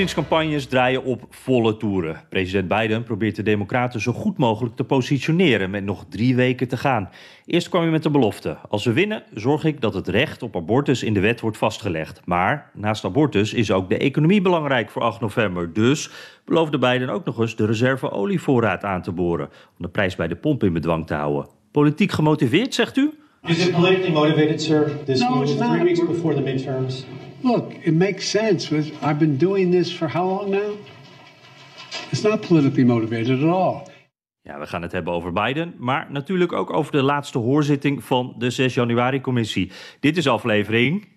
Verkiezingscampagnes draaien op volle toeren. President Biden probeert de Democraten zo goed mogelijk te positioneren met nog drie weken te gaan. Eerst kwam hij met de belofte: als we winnen, zorg ik dat het recht op abortus in de wet wordt vastgelegd. Maar naast abortus is ook de economie belangrijk voor 8 november. Dus beloofde Biden ook nog eens de reserve olievoorraad aan te boren om de prijs bij de pomp in bedwang te houden. Politiek gemotiveerd, zegt u? Is it politically motivated, sir? This No, move three weeks before the midterms. Look, it makes sense. I've been doing this for how long now? It's not politically motivated at all. Ja, we gaan het hebben over Biden, maar natuurlijk ook over de laatste hoorzitting van de 6 januari-commissie. Dit is aflevering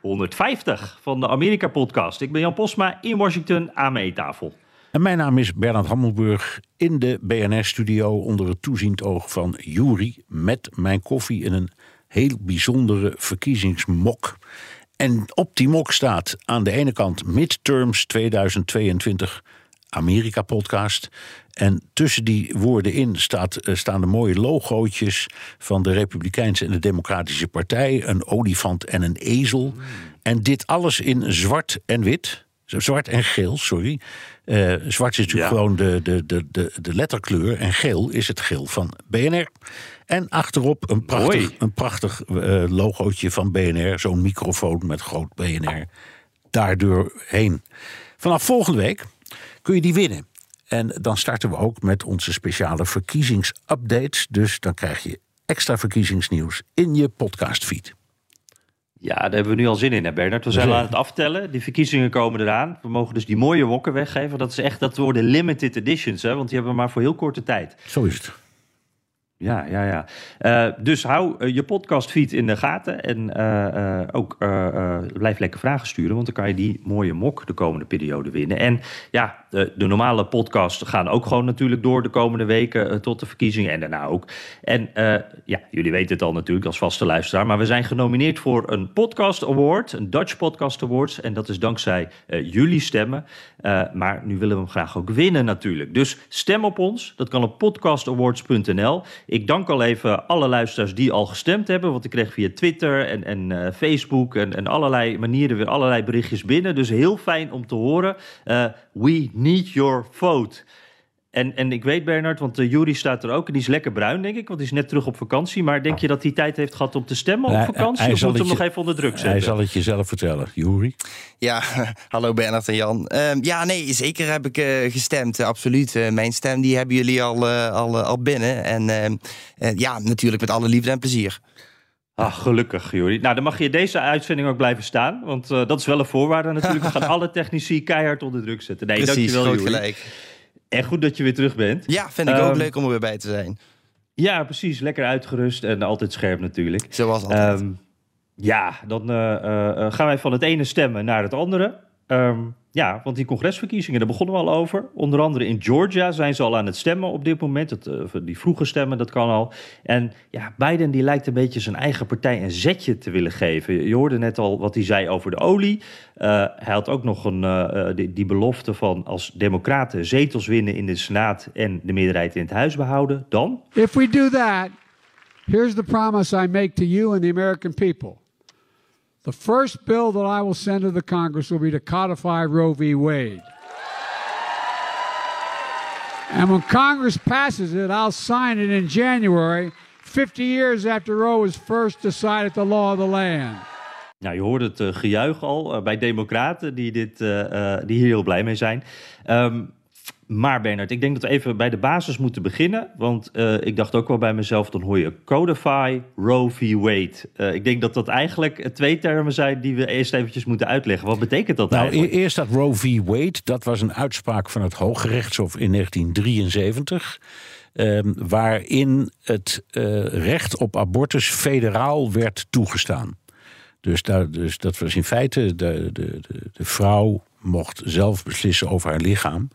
150 van de Amerika-podcast. Ik ben Jan Posma in Washington aan mijn eettafel. En mijn naam is Bernard Hammelburg in de BNR-studio onder het toeziend oog van Jury met mijn koffie in een heel bijzondere verkiezingsmok. En op die mok staat aan de ene kant Midterms 2022 Amerika-podcast. En tussen die woorden in staat, eh, staan de mooie logootjes van de Republikeinse en de Democratische Partij. Een olifant en een ezel. En dit alles in zwart en wit. Zwart en geel, sorry. Eh, zwart is natuurlijk Ja. gewoon de, de, de, de, de letterkleur. En geel is het geel van BNR. En achterop een prachtig, een prachtig eh, logootje van BNR. Zo'n microfoon met groot BNR. Daardoor heen. Vanaf volgende week kun je die winnen. En dan starten we ook met onze speciale verkiezingsupdates. Dus dan krijg je extra verkiezingsnieuws in je podcastfeed. Ja, daar hebben we nu al zin in, hè Bernard. We zijn aan het aftellen. Die verkiezingen komen eraan. We mogen dus die mooie wokken weggeven. Dat is echt, dat worden limited editions, hè, want die hebben we maar voor heel korte tijd. Zo is het. Ja, ja, ja. Eh, dus hou eh, je podcastfeed in de gaten. En eh, ook blijf lekker vragen sturen. Want dan kan je die mooie mok de komende periode winnen. En ja, de, de normale podcasts gaan ook gewoon natuurlijk door de komende weken tot de verkiezingen. En daarna ook. En ja, jullie weten het al natuurlijk als vaste luisteraar. Maar we zijn genomineerd voor een podcast award. Een Dutch Podcast Awards. En dat is dankzij jullie stemmen. Maar nu willen we hem graag ook winnen natuurlijk. Dus stem op ons. Dat kan op podcastawards.nl. Ik dank al even alle luisteraars die al gestemd hebben. Want ik kreeg via Twitter en, en eh, Facebook en, en allerlei manieren weer allerlei berichtjes binnen. Dus heel fijn om te horen. Eh, we need your vote. En, en ik weet, Bernard, want uh, Jury staat er ook. En die is lekker bruin, denk ik. Want die is net terug op vakantie. Maar denk je dat hij tijd heeft gehad om te stemmen op Hij- vakantie? hij of zal moet hem nog even onder druk zetten? Hij zal het je zelf vertellen, Jury. Ja, hallo Bernard en Jan. Ehm, ja, nee, zeker heb ik eh, gestemd, eh, absoluut. Eh, mijn stem die hebben jullie al, eh, al, al binnen. En ehm, eh, ja, natuurlijk met alle liefde en plezier. Ah, gelukkig, Juri. Nou, dan mag je deze uitzending ook blijven staan. Want eh, dat is wel een voorwaarde natuurlijk. We gaan alle technici keihard onder druk zetten. Nee, Precies, dankjewel, groot gelijk. En goed dat je weer terug bent. Ja, vind ik ook Ehm, leuk om er weer bij te zijn. Ja, precies. Lekker uitgerust en altijd scherp natuurlijk. Zoals altijd. Ehm, ja, dan eh, eh, eh, gaan wij van het ene stemmen naar het andere. Ehm, ja, want die congresverkiezingen, daar begonnen we al over. Onder andere in Georgia zijn ze al aan het stemmen op dit moment. Het, eh, die vroege stemmen, dat kan al. En ja, Biden die lijkt een beetje zijn eigen partij een zetje te willen geven. Je hoorde net al wat hij zei over de olie. Eh, hij had ook nog een, eh, die, die belofte van als democraten zetels winnen in de Senaat... en de meerderheid in het huis behouden, dan... If we do that, here's the promise I make to you and the American people. The first bill that I will send to the Congress will be to codify Roe v. Wade. And when Congress passes it, I'll sign it in January, 50 years after Roe was first decided the law of the land. Nou, je hoorde het eh, gejuich al eh, bij democraten die, dit, eh, die hier heel blij mee zijn. Ehm, maar Bernard, ik denk dat we even bij de basis moeten beginnen. Want eh, ik dacht ook wel bij mezelf, dan hoor je codify, Roe v. Wade. Eh, ik denk dat dat eigenlijk eh, twee termen zijn die we eerst eventjes moeten uitleggen. Wat betekent dat Nou, eigenlijk? e- eerst dat Roe v. Wade. Dat was een uitspraak van het Hoge Rechtshof in 1973. ehm, waarin het recht op abortus federaal werd toegestaan. Dus, daar, dus dat was in feite, de, de, de, de vrouw mocht zelf beslissen over haar lichaam.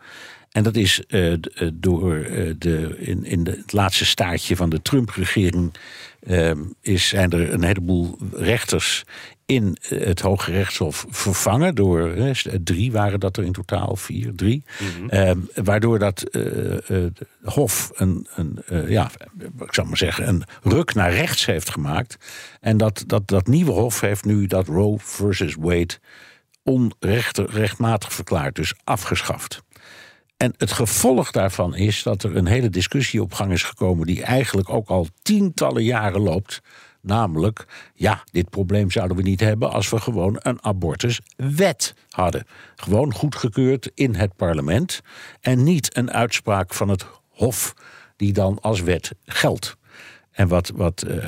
En dat is uh, door uh, de, in, in de, het laatste staartje van de Trump-regering. Uh, is, zijn er een heleboel rechters in het Hoge Rechtshof vervangen. Door drie waren dat er in totaal, vier, drie. Mm -hmm. waardoor dat Hof een, een ja, ik zou maar zeggen, een ruk naar rechts heeft gemaakt. En dat, dat, dat nieuwe Hof heeft nu dat Roe versus Wade onrechtmatig verklaard, dus afgeschaft. En het gevolg daarvan is dat er een hele discussie op gang is gekomen, die eigenlijk ook al tientallen jaren loopt. Namelijk, ja, dit probleem zouden we niet hebben als we gewoon een abortuswet hadden. Gewoon goedgekeurd in het parlement en niet een uitspraak van het Hof die dan als wet geldt. En wat, wat uh,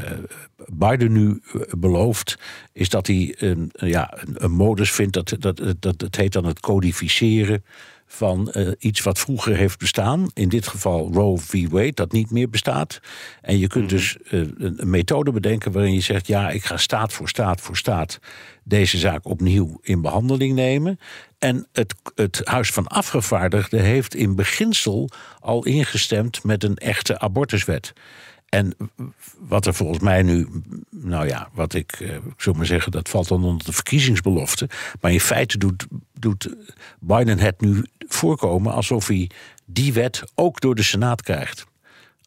Biden nu belooft, is dat hij een, ja, een, een modus vindt, dat, dat, dat, dat heet dan het codificeren van uh, iets wat vroeger heeft bestaan. In dit geval Roe v. Wade, dat niet meer bestaat. En je kunt dus uh, een methode bedenken waarin je zegt: ja, ik ga staat voor staat voor staat deze zaak opnieuw in behandeling nemen. En het, het Huis van Afgevaardigden heeft in beginsel al ingestemd met een echte abortuswet. En wat er volgens mij nu, nou ja, wat ik, eh, ik zou maar zeggen, dat valt dan onder de verkiezingsbelofte. Maar in feite doet, doet Biden het nu voorkomen alsof hij die wet ook door de Senaat krijgt.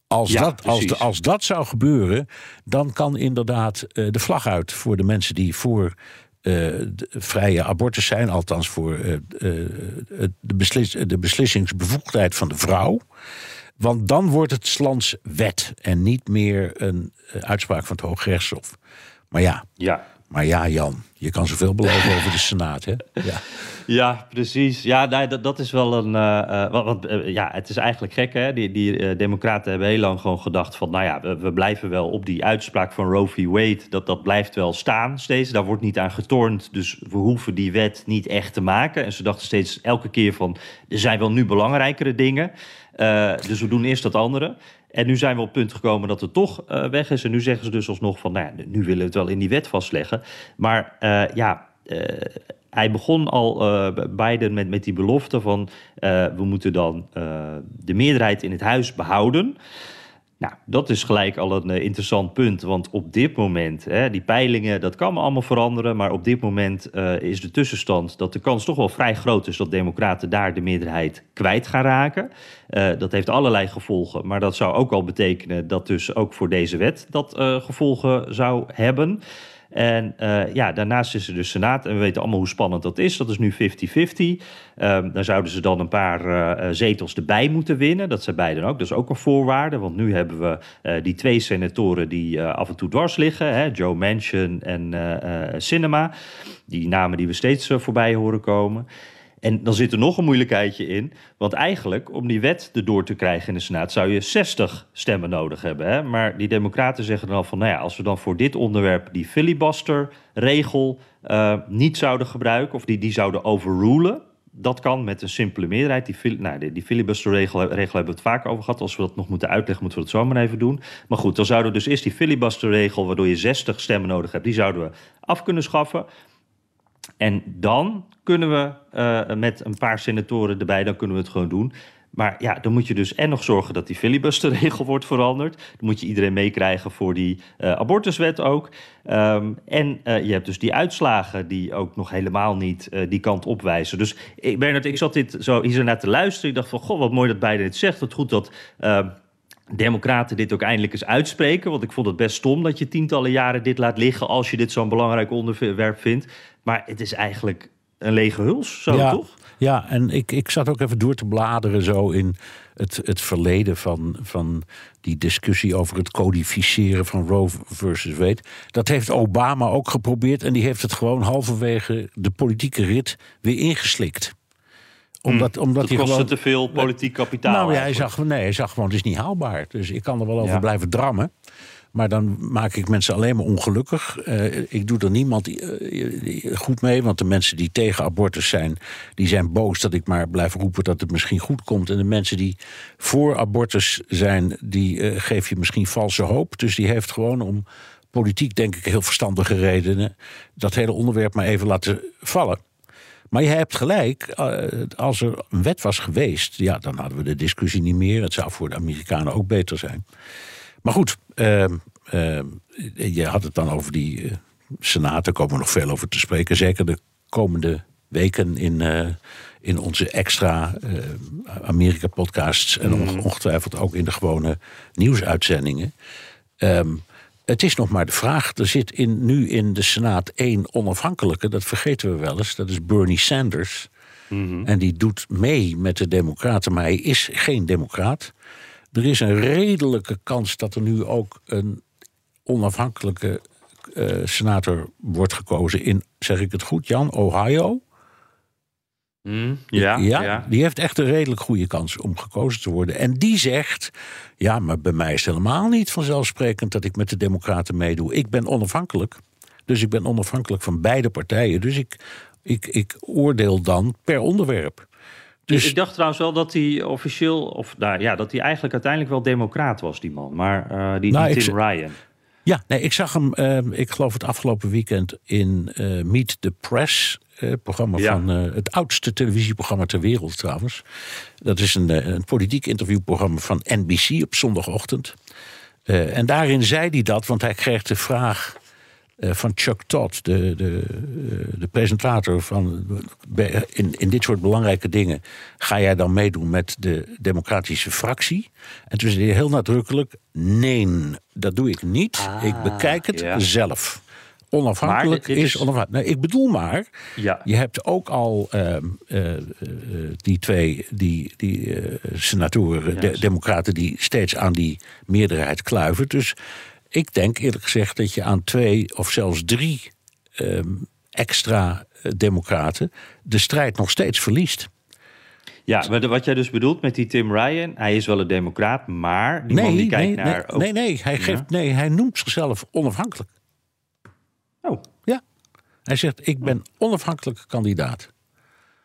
Als, dat, als, de, als dat zou gebeuren, dan kan inderdaad uh, de vlag uit voor de mensen die voor uh, de vrije abortus zijn, althans voor uh, de, beslis, de beslissingsbevoegdheid van de vrouw. Want dan wordt het Slans wet en niet meer een uitspraak van het Hooggerechtshof. Maar ja, ja. Maar ja, Jan, je kan zoveel beloven over de Senaat, hè? Ja, ja precies. Ja, nee, dat, dat is wel een... Uh, want, uh, ja, het is eigenlijk gek, hè? Die, die uh, democraten hebben heel lang gewoon gedacht van... nou ja, we, we, blijven wel op die uitspraak van Roe v. Wade... Dat, dat blijft wel staan steeds. Daar wordt niet aan getornd. Dus we hoeven die wet niet echt te maken. En ze dachten steeds elke keer van... er zijn wel nu belangrijkere dingen... dus we doen eerst dat andere. En nu zijn we op het punt gekomen dat het toch uh, weg is. En nu zeggen ze dus alsnog van, nou ja, nu willen we het wel in die wet vastleggen. Maar uh, ja, uh, hij begon al, Biden, met, met die belofte van... we moeten dan de meerderheid in het huis behouden... Nou, dat is gelijk al een uh, interessant punt. Want op dit moment, hè, die peilingen, dat kan allemaal veranderen. Maar op dit moment uh, is de tussenstand dat de kans toch wel vrij groot is dat Democraten daar de meerderheid kwijt gaan raken. Uh, dat heeft allerlei gevolgen. Maar dat zou ook al betekenen dat dus ook voor deze wet dat gevolgen zou hebben. En uh, ja, daarnaast is er de Senaat. En we weten allemaal hoe spannend dat is. Dat is nu 50-50. Um, daar zouden ze dan een paar uh, zetels erbij moeten winnen. Dat zijn beiden ook. Dat is ook een voorwaarde. Want nu hebben we die twee senatoren die af en toe dwars liggen. Hè, Joe Manchin en Sinema. Die namen die we steeds voorbij horen komen. En dan zit er nog een moeilijkheidje in. Want eigenlijk, om die wet erdoor te krijgen in de Senaat, zou je 60 stemmen nodig hebben. Hè? Maar die Democraten zeggen dan van, nou ja, als we dan voor dit onderwerp die filibuster-regel uh, niet zouden gebruiken, of die, die zouden overrulen. Dat kan met een simpele meerderheid. Die, nou, die, filibuster-regel hebben we het vaak over gehad. Als we dat nog moeten uitleggen, moeten we dat zo maar even doen. Maar goed, dan zouden we dus eerst die filibuster-regel, waardoor je 60 stemmen nodig hebt, die zouden we af kunnen schaffen. En dan kunnen we uh, met een paar senatoren erbij, dan kunnen we het gewoon doen. Maar ja, dan moet je dus en nog zorgen dat die filibusterregel wordt veranderd. Dan moet je iedereen meekrijgen voor die uh, abortuswet ook. Um, en uh, je hebt dus die uitslagen die ook nog helemaal niet die kant opwijzen. Dus ik, Bernard, ik zat dit zo hier zo naar te luisteren. Ik dacht van, goh, wat mooi dat Biden het zegt. Wat goed dat ehm, Democraten dit ook eindelijk eens uitspreken. Want ik vond het best stom dat je tientallen jaren dit laat liggen als je dit zo'n belangrijk onderwerp vindt. Maar het is eigenlijk een lege huls, zo ja, toch? Ja, en ik, ik zat ook even door te bladeren zo in het, het verleden van, van die discussie over het codificeren van Roe versus Wade. Dat heeft Obama ook geprobeerd en die heeft het gewoon halverwege de politieke rit weer ingeslikt Omdat, omdat Dat hij kostte gewoon... te veel politiek kapitaal. Nou ja, hij zag, nee, hij zag gewoon, het is niet haalbaar. Dus ik kan er wel over Ja. blijven drammen. Maar dan maak ik mensen alleen maar ongelukkig. Eh, ik doe er niemand eh, goed mee. Want de mensen die tegen abortus zijn... die zijn boos dat ik maar blijf roepen dat het misschien goed komt. En de mensen die voor abortus zijn... die eh, geef je misschien valse hoop. Dus die heeft gewoon om politiek, denk ik, heel verstandige redenen... dat hele onderwerp maar even laten vallen. Maar je hebt gelijk, eh, als er een wet was geweest, ja, dan hadden we de discussie niet meer. Het zou voor de Amerikanen ook beter zijn. Maar goed, ehm, ehm, je had het dan over die eh, Senaat, daar komen we nog veel over te spreken. Zeker de komende weken in, eh, in onze extra Amerika-podcasts en Mhm. on- ongetwijfeld ook in de gewone nieuwsuitzendingen. Ehm, het is nog maar de vraag. Er zit in, nu in de Senaat één onafhankelijke, dat vergeten we wel eens. Dat is Bernie Sanders. En die doet mee met de Democraten, maar hij is geen Democraat. Er is een redelijke kans dat er nu ook een onafhankelijke eh, senator wordt gekozen in, zeg ik het goed, Jan, Ohio. Hmm, ja, ja. die heeft echt een redelijk goede kans om gekozen te worden. En die zegt: Ja, maar bij mij is het helemaal niet vanzelfsprekend dat ik met de Democraten meedoe. Ik ben onafhankelijk. Dus ik ben onafhankelijk van beide partijen. Dus ik, ik, ik oordeel dan per onderwerp. Dus ik dacht trouwens wel dat hij officieel, of nou ja, dat hij eigenlijk uiteindelijk wel democraat was, die man. Maar eh, die, Nou, die Tim Ryan. Ja, nee, ik zag hem, eh, ik geloof het afgelopen weekend in eh, Meet the Press. Eh, programma Ja. van eh, het oudste televisieprogramma ter wereld trouwens. Dat is een, eh, een politiek interviewprogramma van NBC op zondagochtend. En daarin zei hij dat, want hij kreeg de vraag van Chuck Todd, de, de, de presentator van in, in dit soort belangrijke dingen. Ga jij dan meedoen met de democratische fractie? En toen zei hij heel nadrukkelijk: nee, dat doe ik niet. ik bekijk het ja. zelf. Onafhankelijk Maar dit- dit is, is- onafhankelijk. Nee, ik bedoel maar, Ja. je hebt ook al ehm, eh, eh, die twee die, die eh, senatoren, de, democraten, die steeds aan die meerderheid kluiven. Dus ik denk eerlijk gezegd dat je aan twee of zelfs drie ehm, extra democraten de strijd nog steeds verliest. Ja, maar wat jij dus bedoelt met die Tim Ryan, hij is wel een democraat, maar die man die kijkt nee, naar... nee, ook- nee, nee, hij geeft, nee, hij noemt zichzelf onafhankelijk. Oh, Ja. Hij zegt, ik ben onafhankelijke kandidaat.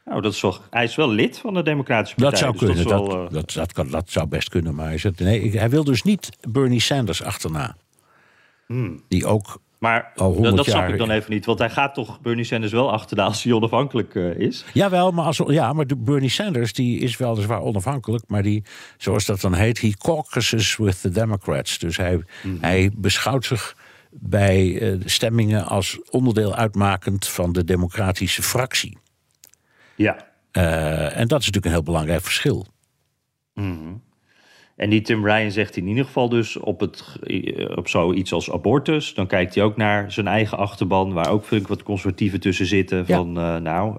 nou, dat is wel, hij is wel lid van de Democratische Partij. Dat zou dus kunnen, is dat, wel, eh, dat, dat, kan, dat zou best kunnen. Maar hij, zegt, nee, hij wil dus niet Bernie Sanders achterna. Die ook maar al dat, 100 dat snap ik dan even niet, want hij gaat toch Bernie Sanders wel achterna als hij onafhankelijk eh, is. Jawel, maar, als, ja, maar de Bernie Sanders die is weliswaar onafhankelijk, maar die, zoals dat dan heet, he caucuses with the Democrats. Dus hij, hij beschouwt zich bij eh, de stemmingen als onderdeel uitmakend van de democratische fractie. Ja. Eh, en dat is natuurlijk een heel belangrijk verschil. En die Tim Ryan zegt in ieder geval dus op, het, eh, op zoiets als abortus. Dan kijkt hij ook naar zijn eigen achterban, waar ook ik wat conservatieven tussen zitten. Ja. Van nou,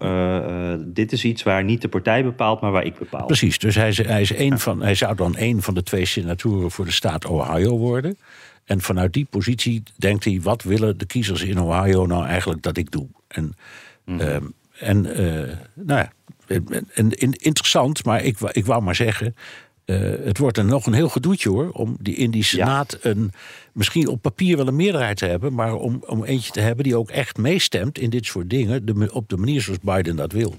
dit is iets waar niet de partij bepaalt, maar waar ik bepaal. Precies, dus hij, hij, is een van, hij zou dan een van de twee senatoren voor de staat Ohio worden. En vanuit die positie denkt hij: wat willen de kiezers in Ohio nou eigenlijk dat ik doe? En, ehm, en eh, nou ja, en, interessant, maar ik, wou- ik wou maar zeggen. eh, het wordt er nog een heel gedoetje hoor. Om die, in die Senaat een, misschien op papier wel een meerderheid te hebben. Maar om, om eentje te hebben die ook echt meestemt in dit soort dingen. De, op de manier zoals Biden dat wil.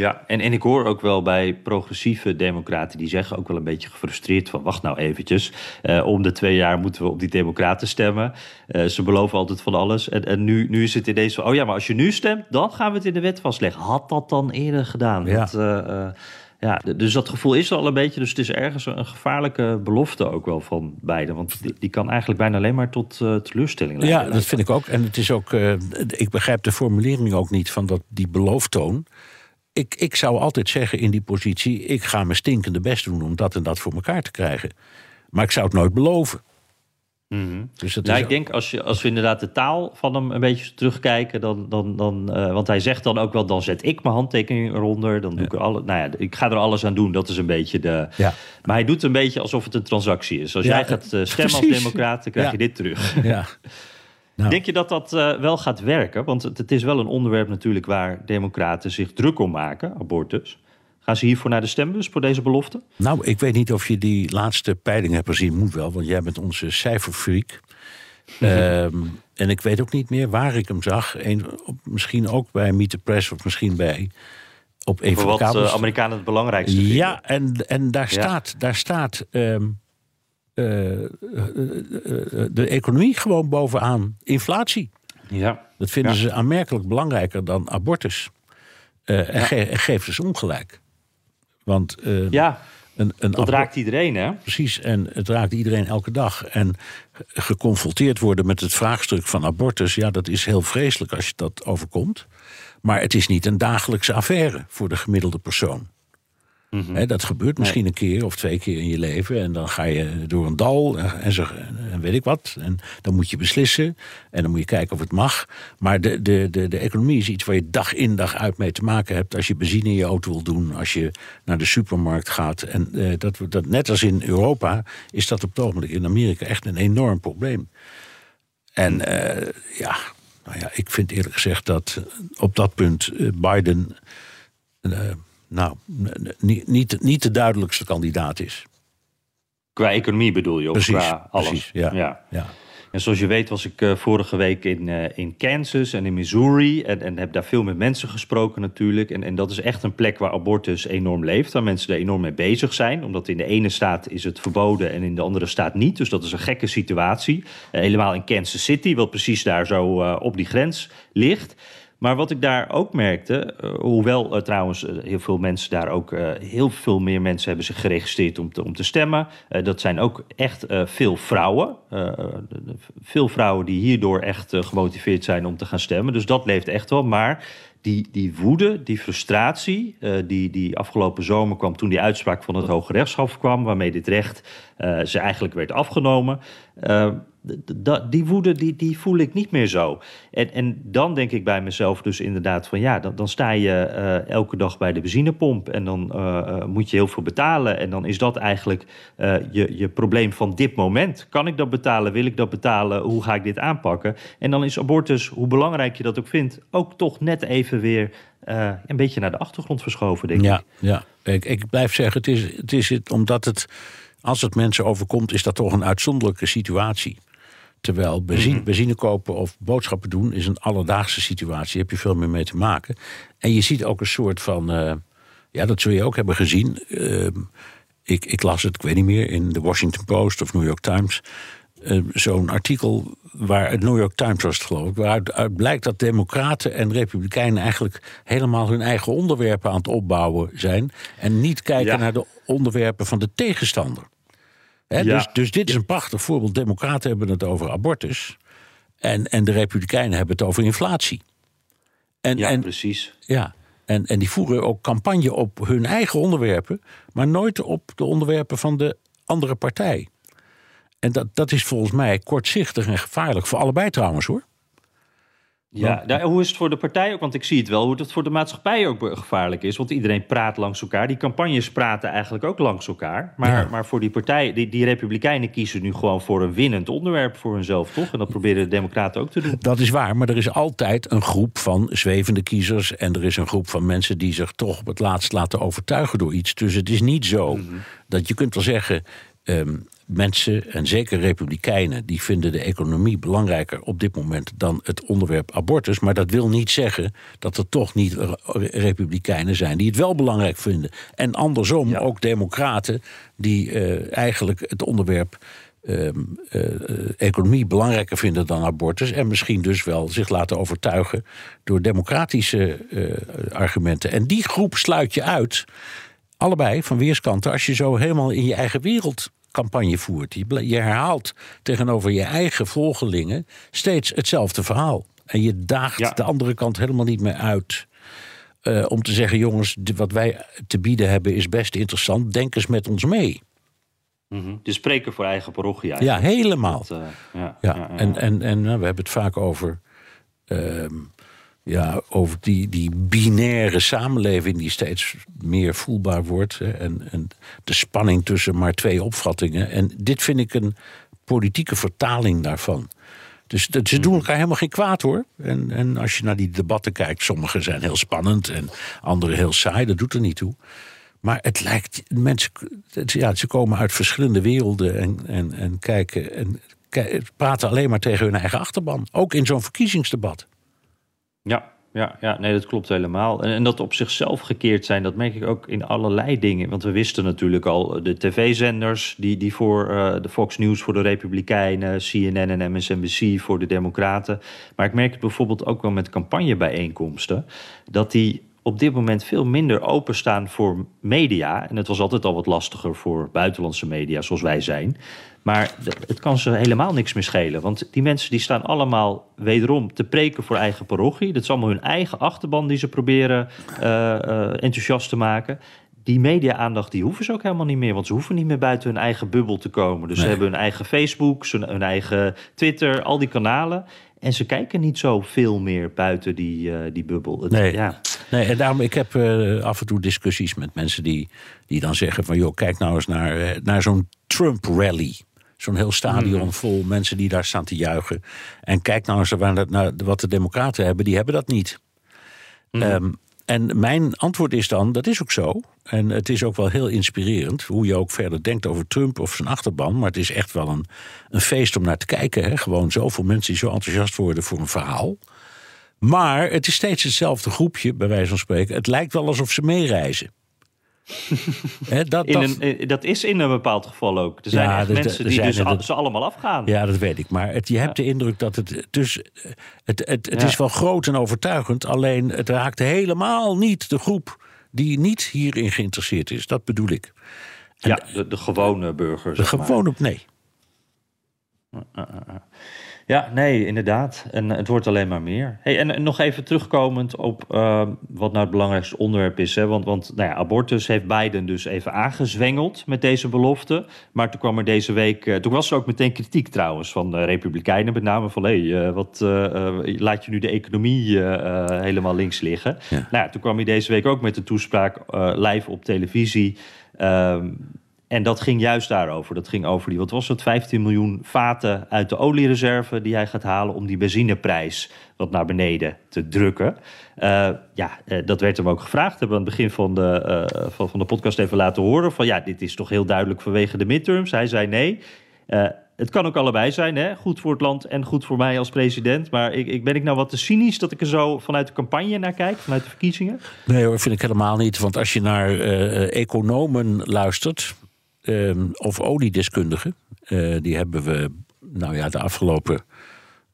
Ja, en, en ik hoor ook wel bij progressieve democraten die zeggen ook wel een beetje gefrustreerd van wacht nou eventjes, eh, om de twee jaar moeten we op die democraten stemmen. Eh, ze beloven altijd van alles en, en nu, nu is het ineens van oh ja, maar als je nu stemt, dan gaan we het in de wet vastleggen. Had dat dan eerder gedaan? Ja. Dat, eh, ja, dus dat gevoel is er al een beetje, dus het is ergens een gevaarlijke belofte ook wel van beide, want die, die kan eigenlijk bijna alleen maar tot teleurstelling leiden. Ja, dat vind ik ook. En het is ook. ik begrijp de formulering ook niet van dat, die belooftoon. Ik, ik zou altijd zeggen in die positie: ik ga mijn stinkende best doen om dat en dat voor elkaar te krijgen. Maar ik zou het nooit beloven. Dus dat Nou, is ik denk als, je, als we inderdaad de taal van hem een beetje terugkijken, dan, dan, dan eh, want hij zegt dan ook wel, dan zet ik mijn handtekening eronder, dan doe ik er alle, nou ja, ik ga er alles aan doen. Dat is een beetje de. Ja. Maar hij doet een beetje alsof het een transactie is. Als Ja, jij gaat eh, stemmen als democraat, dan krijg je dit terug. Ja. Nou. Denk je dat dat eh, wel gaat werken? Want het, het is wel een onderwerp natuurlijk waar democraten zich druk om maken, abortus. Gaan ze hiervoor naar de stembus voor deze belofte? Nou, ik weet niet of je die laatste peiling hebt gezien. Moet wel, want jij bent onze cijferfreak. Ehm, en ik weet ook niet meer waar ik hem zag. Een, op, misschien ook bij Meet the Press of misschien bij op een Voor van de wat kabels. eh, Amerikanen het belangrijkste vinden. Ja, en, en daar Ja. staat, daar staat ehm, eh, eh, eh, de economie gewoon bovenaan. Inflatie. Ja. Dat vinden Ja. ze aanmerkelijk belangrijker dan abortus. Eh, en, ge en geeft ze ongelijk. Want eh, ja, een, een dat raakt iedereen, hè? Precies, en het raakt iedereen elke dag. En ge- geconfronteerd worden met het vraagstuk van abortus, ja, dat is heel vreselijk als je dat overkomt. Maar het is niet een dagelijkse affaire voor de gemiddelde persoon. Hè, dat gebeurt misschien een keer of twee keer in je leven. En dan ga je door een dal en, zo, en weet ik wat. En dan moet je beslissen. En dan moet je kijken of het mag. Maar de, de, de, de economie is iets waar je dag in dag uit mee te maken hebt. Als je benzine in je auto wil doen. Als je naar de supermarkt gaat. En eh, dat, dat, net als in Europa is dat op het ogenblik in Amerika echt een enorm probleem. En eh, ja, nou ja, ik vind eerlijk gezegd dat op dat punt eh, Biden. eh, nou, niet, niet, niet de duidelijkste kandidaat is. Qua economie bedoel je, of Precies, qua alles. precies, ja. ja. En zoals je weet was ik eh, vorige week in, eh, in Kansas en in Missouri. En, en heb daar veel met mensen gesproken natuurlijk. En, en dat is echt een plek waar abortus enorm leeft. Waar mensen er enorm mee bezig zijn. Omdat in de ene staat is het verboden en in de andere staat niet. Dus dat is een gekke situatie. Eh, helemaal in Kansas City, wat precies daar zo op die grens ligt. Maar wat ik daar ook merkte, eh, hoewel eh, trouwens eh, heel veel mensen daar ook, heel veel meer mensen hebben zich geregistreerd om te, om te stemmen. Dat zijn ook echt veel vrouwen. Veel vrouwen die hierdoor echt gemotiveerd zijn om te gaan stemmen. Dus dat leeft echt wel. Maar die, die woede, die frustratie, die, die afgelopen zomer kwam toen die uitspraak van het Hoge Rechtshof kwam, waarmee dit recht ze eigenlijk werd afgenomen. Die woede die, die voel ik niet meer zo. En, en dan denk ik bij mezelf dus inderdaad van ja, dan, dan sta je eh, elke dag bij de benzinepomp en dan eh, eh, moet je heel veel betalen. En dan is dat eigenlijk je, je probleem van dit moment. Kan ik dat betalen? Wil ik dat betalen? Hoe ga ik dit aanpakken? En dan is abortus, hoe belangrijk je dat ook vindt, ook toch net even weer een beetje naar de achtergrond verschoven, denk Ja, ik. ja. Ik, ik blijf zeggen, het is, het is het, omdat het, als het mensen overkomt, is dat toch een uitzonderlijke situatie. Terwijl benzine, benzine kopen of boodschappen doen is een alledaagse situatie. Daar heb je veel meer mee te maken. En je ziet ook een soort van, eh, ja, dat zul je ook hebben gezien. Ehm, ik, ik las het, ik weet niet meer, in de Washington Post of New York Times. eh, Zo'n artikel waar het New York Times was, het, geloof ik. Waaruit uit blijkt dat Democraten en Republikeinen eigenlijk helemaal hun eigen onderwerpen aan het opbouwen zijn. En niet kijken Ja. naar de onderwerpen van de tegenstander. Hè, Ja. dus, dus dit is een prachtig voorbeeld. Democraten hebben het over abortus. En, en de Republikeinen hebben het over inflatie. En, Ja, en, precies. ja, en, en die voeren ook campagne op hun eigen onderwerpen, maar nooit op de onderwerpen van de andere partij. En dat, dat is volgens mij kortzichtig en gevaarlijk. Voor allebei trouwens hoor. Ja, daar, hoe is het voor de partij ook? Want ik zie het wel hoe het voor de maatschappij ook gevaarlijk is. Want iedereen praat langs elkaar. Die campagnes praten eigenlijk ook langs elkaar. Maar, Ja. maar voor die partij, die, die Republikeinen kiezen nu gewoon voor een winnend onderwerp voor hunzelf, toch? En dat proberen de Democraten ook te doen. Dat is waar, maar er is altijd een groep van zwevende kiezers. En er is een groep van mensen die zich toch op het laatst laten overtuigen door iets. Dus het is niet zo dat je kunt wel zeggen. ehm, mensen, en zeker republikeinen, die vinden de economie belangrijker op dit moment dan het onderwerp abortus. Maar dat wil niet zeggen dat er toch niet re- republikeinen zijn die het wel belangrijk vinden. En andersom Ja. ook democraten die eh, eigenlijk het onderwerp ehm, eh, eh, economie belangrijker vinden dan abortus. En misschien dus wel zich laten overtuigen door democratische eh, argumenten. En die groep sluit je uit, allebei van weerskanten, als je zo helemaal in je eigen wereld campagne voert. Je, herhaalt tegenover je eigen volgelingen steeds hetzelfde verhaal. En je daagt Ja. de andere kant helemaal niet meer uit. eh, om te zeggen, jongens, wat wij te bieden hebben is best interessant. Denk eens met ons mee. Mhm. De spreken voor eigen parochie Ja, eigenlijk. helemaal. Dat, eh, ja, Ja, ja, ja. en, en, en nou, we hebben het vaak over, ehm, ja, over die, die binaire samenleving die steeds meer voelbaar wordt. Hè, en, en de spanning tussen maar twee opvattingen. En dit vind ik een politieke vertaling daarvan. Dus dat, ze doen elkaar helemaal geen kwaad hoor. En, en als je naar die debatten kijkt, sommige zijn heel spannend en andere heel saai, dat doet er niet toe. Maar het lijkt, mensen, het- ja, ze komen uit verschillende werelden en, en, en kijken en praten alleen maar tegen hun eigen achterban. Ook in zo'n verkiezingsdebat. Ja, ja, ja, nee, dat klopt helemaal. En, en dat op zichzelf gekeerd zijn, dat merk ik ook in allerlei dingen. Want we wisten natuurlijk al, eh, de tv-zenders die, die voor eh, de Fox News voor de Republikeinen, CNN en MSNBC voor de Democraten. Maar ik merk het bijvoorbeeld ook wel met campagnebijeenkomsten, dat die op dit moment veel minder openstaan voor media. En het was altijd al wat lastiger voor buitenlandse media, zoals wij zijn. Maar het kan ze helemaal niks meer schelen. Want die mensen die staan allemaal wederom te preken voor eigen parochie. Dat is allemaal hun eigen achterban die ze proberen eh, eh, enthousiast te maken. Die media-aandacht die hoeven ze ook helemaal niet meer. Want ze hoeven niet meer buiten hun eigen bubbel te komen. Dus ze hebben hun eigen Facebook, hun eigen Twitter, al die kanalen. En ze kijken niet zo veel meer buiten die, eh, die bubbel. Het- Nee. Ja. Nee, en daarom, ik heb af en toe discussies met mensen die, die dan zeggen van... joh, kijk nou eens naar, naar zo'n Trump-rally. Zo'n heel stadion vol mensen die daar staan te juichen. En kijk nou eens naar, naar wat de democraten hebben. Die hebben dat niet. Ehm, en mijn antwoord is dan, dat is ook zo. En het is ook wel heel inspirerend. Hoe je ook verder denkt over Trump of zijn achterban. Maar het is echt wel een, een feest om naar te kijken. Hè? Gewoon zoveel mensen die zo enthousiast worden voor een verhaal. Maar het is steeds hetzelfde groepje, bij wijze van spreken. Het lijkt wel alsof ze meereizen. Dat, In dat, een, eh, dat is in een bepaald geval ook. Er zijn Ja, echt mensen die dus al- ze allemaal afgaan. ja, dat weet ik. Maar het, je hebt de indruk dat het. Dus eh, het, het, het Ja. is wel groot en overtuigend. Alleen het raakt helemaal niet de groep die niet hierin geïnteresseerd is. Dat bedoel ik. Ja, de, de gewone burger. De zeg maar. gewoon op nee. Ja, nee, inderdaad. En eh, het wordt alleen maar meer. Hey, en, en nog even terugkomend op eh, wat nou het belangrijkste onderwerp is. Hè? Want, want nou ja, abortus heeft Biden dus even aangezwengeld met deze belofte. Maar toen kwam er deze week... eh, toen was er ook meteen kritiek trouwens van de Republikeinen. Met name van, hé, hey, eh, wat laat je nu de economie helemaal links liggen? Ja. Nou ja, toen kwam hij deze week ook met een toespraak live op televisie... Ehm, en dat ging juist daarover. Dat ging over die, wat was het, 15 miljoen vaten uit de oliereserve die hij gaat halen om die benzineprijs wat naar beneden te drukken. Eh, ja, eh, dat werd hem ook gevraagd. Hebben we aan het begin van de, eh, van, van de podcast even laten horen. Van ja, dit is toch heel duidelijk vanwege de midterms. Hij zei nee. Het kan ook allebei zijn, hè? goed voor het land en goed voor mij als president. Maar ik, ik ben ik nou wat te cynisch dat ik er zo vanuit de campagne naar kijk, vanuit de verkiezingen? Nee hoor, vind ik helemaal niet. Want als je naar economen luistert, ehm, of oliedeskundigen, eh, die hebben we nou ja, de afgelopen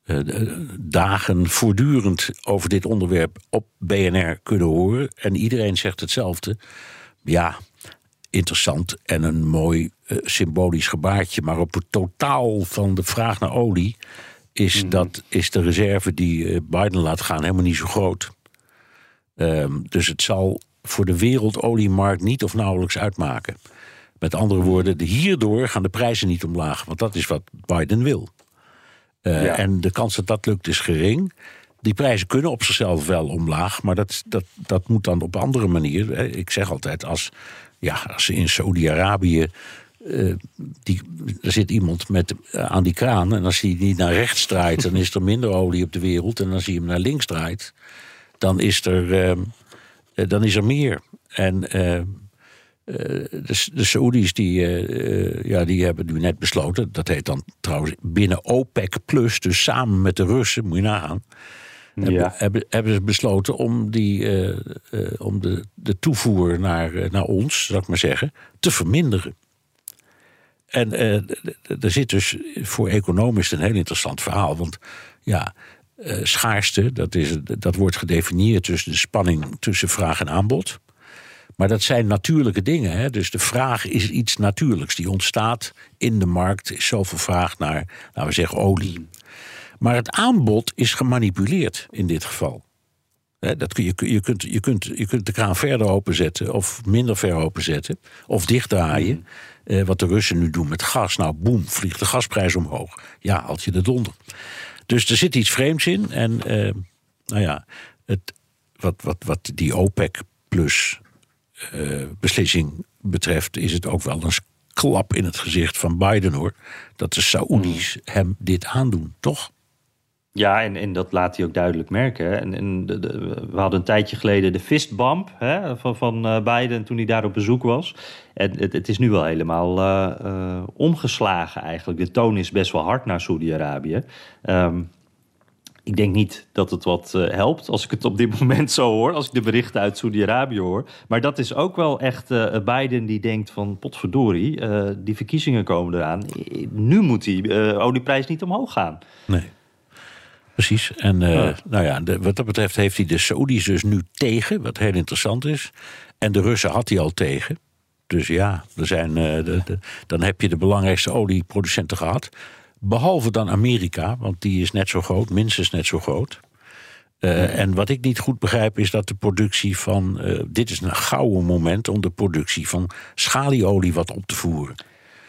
eh, de- dagen voortdurend over dit onderwerp op BNR kunnen horen. En iedereen zegt hetzelfde. Ja, interessant en een mooi eh, symbolisch gebaartje. Maar op het totaal van de vraag naar olie is, dat, is de reserve die eh, Biden laat gaan helemaal niet zo groot. Ehm, dus het zal voor de wereldoliemarkt niet of nauwelijks uitmaken. Met andere woorden, de- hierdoor gaan de prijzen niet omlaag. Want dat is wat Biden wil. Eh, Ja. En de kans dat dat lukt is gering. Die prijzen kunnen op zichzelf wel omlaag, maar dat, dat, dat moet dan op andere manier. Ik zeg altijd, als, ja, als ze in Saudi-Arabië. eh, die, er zit iemand met, eh, aan die kraan. En als hij die naar rechts draait, dan is er minder olie op de wereld. En als hij hem naar links draait, dan is er, dan is er meer. En eh, de, de Saoedi's die, eh, eh, ja, die hebben nu net besloten, dat heet dan trouwens binnen OPEC plus, dus samen met de Russen, moet je nagaan. Hebben, Ja. hebben, hebben ze besloten om, die, om de, de toevoer naar, naar ons, zou ik maar zeggen, te verminderen. En er zit dus voor economen is het een heel interessant verhaal. Want ja, schaarste, dat, is, dat wordt gedefinieerd tussen de spanning tussen vraag en aanbod. Maar dat zijn natuurlijke dingen. Hè? Dus de vraag is iets natuurlijks. Die ontstaat in de markt. Er is zoveel vraag naar, laten we zeggen, olie. Maar het aanbod is gemanipuleerd in dit geval. Hè, dat kun je, je, kunt, je, kunt, je kunt de kraan verder openzetten of minder ver openzetten. Of dichtdraaien. Eh, wat de Russen nu doen met gas. Nou, boem, vliegt de gasprijs omhoog. Ja, haalt je de donder. Dus er zit iets vreemds in. En eh, nou ja, het, wat, wat, wat die OPEC plus beslissing betreft, is het ook wel een klap in het gezicht van Biden hoor. Dat de Saoedi's hem dit aandoen, toch? Ja, en, en dat laat hij ook duidelijk merken. En, en de, de- we hadden een tijdje geleden de fistbump hè, van, van eh, Biden toen hij daar op bezoek was. En het, het is nu wel helemaal eh, eh, omgeslagen eigenlijk. De toon is best wel hard naar Saudi-Arabië. Ehm, ik denk niet dat het wat eh, helpt als ik het op dit moment zo hoor. Als ik de berichten uit Saudi-Arabië hoor. Maar dat is ook wel echt eh, Biden die denkt van potverdorie, eh, die verkiezingen komen eraan. Nu moet die olieprijs niet omhoog gaan. Nee. Precies. En Ja. nou ja, de- wat dat betreft heeft hij de Saudis dus nu tegen, wat heel interessant is. En de Russen had hij al tegen. Dus ja, er zijn, de, de- dan heb je de belangrijkste olieproducenten gehad. Behalve dan Amerika, want die is net zo groot, minstens net zo groot. Eh, En wat ik niet goed begrijp is dat de productie van. eh, dit is een gouden moment om de productie van schalieolie wat op te voeren.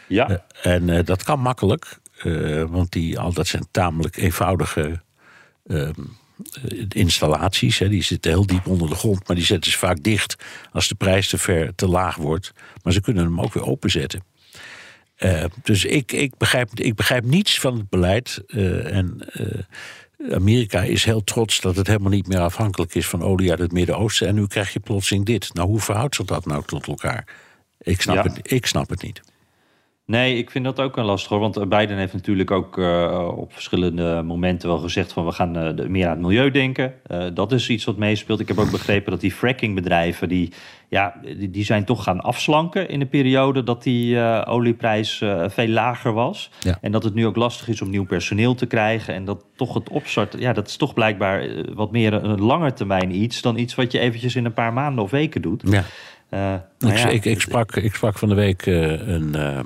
Ja. En eh, dat kan makkelijk, want die, al dat zijn tamelijk eenvoudige ehm, eh, installaties. Hè. Die zitten heel diep onder de grond, maar die zetten ze vaak dicht als de prijs te, ver, te laag wordt. Maar ze kunnen hem ook weer openzetten. Eh, dus ik, ik, begrijp, ik begrijp niets van het beleid. eh, en eh, Amerika is heel trots dat het helemaal niet meer afhankelijk is van olie uit het Midden-Oosten. En nu krijg je plotseling dit. Nou, hoe verhoudt zich dat nou tot elkaar? Ik snap, Ja. het, ik snap het niet. Nee, ik vind dat ook een lastig hoor. Want Biden heeft natuurlijk ook eh, op verschillende momenten wel gezegd van we gaan eh, meer aan het milieu denken. Eh, dat is iets wat meespeelt. Ik heb ook begrepen dat die frackingbedrijven die, ja, die, die zijn toch gaan afslanken in de periode dat die eh, olieprijs eh, veel lager was. Ja. En dat het nu ook lastig is om nieuw personeel te krijgen. En dat toch het opstarten, ja, dat is toch blijkbaar eh, wat meer een lange termijn iets dan iets wat je eventjes in een paar maanden of weken doet. Ja. Eh, Ik, ja, ik, ik, sprak, ik sprak van de week eh, een, ehm,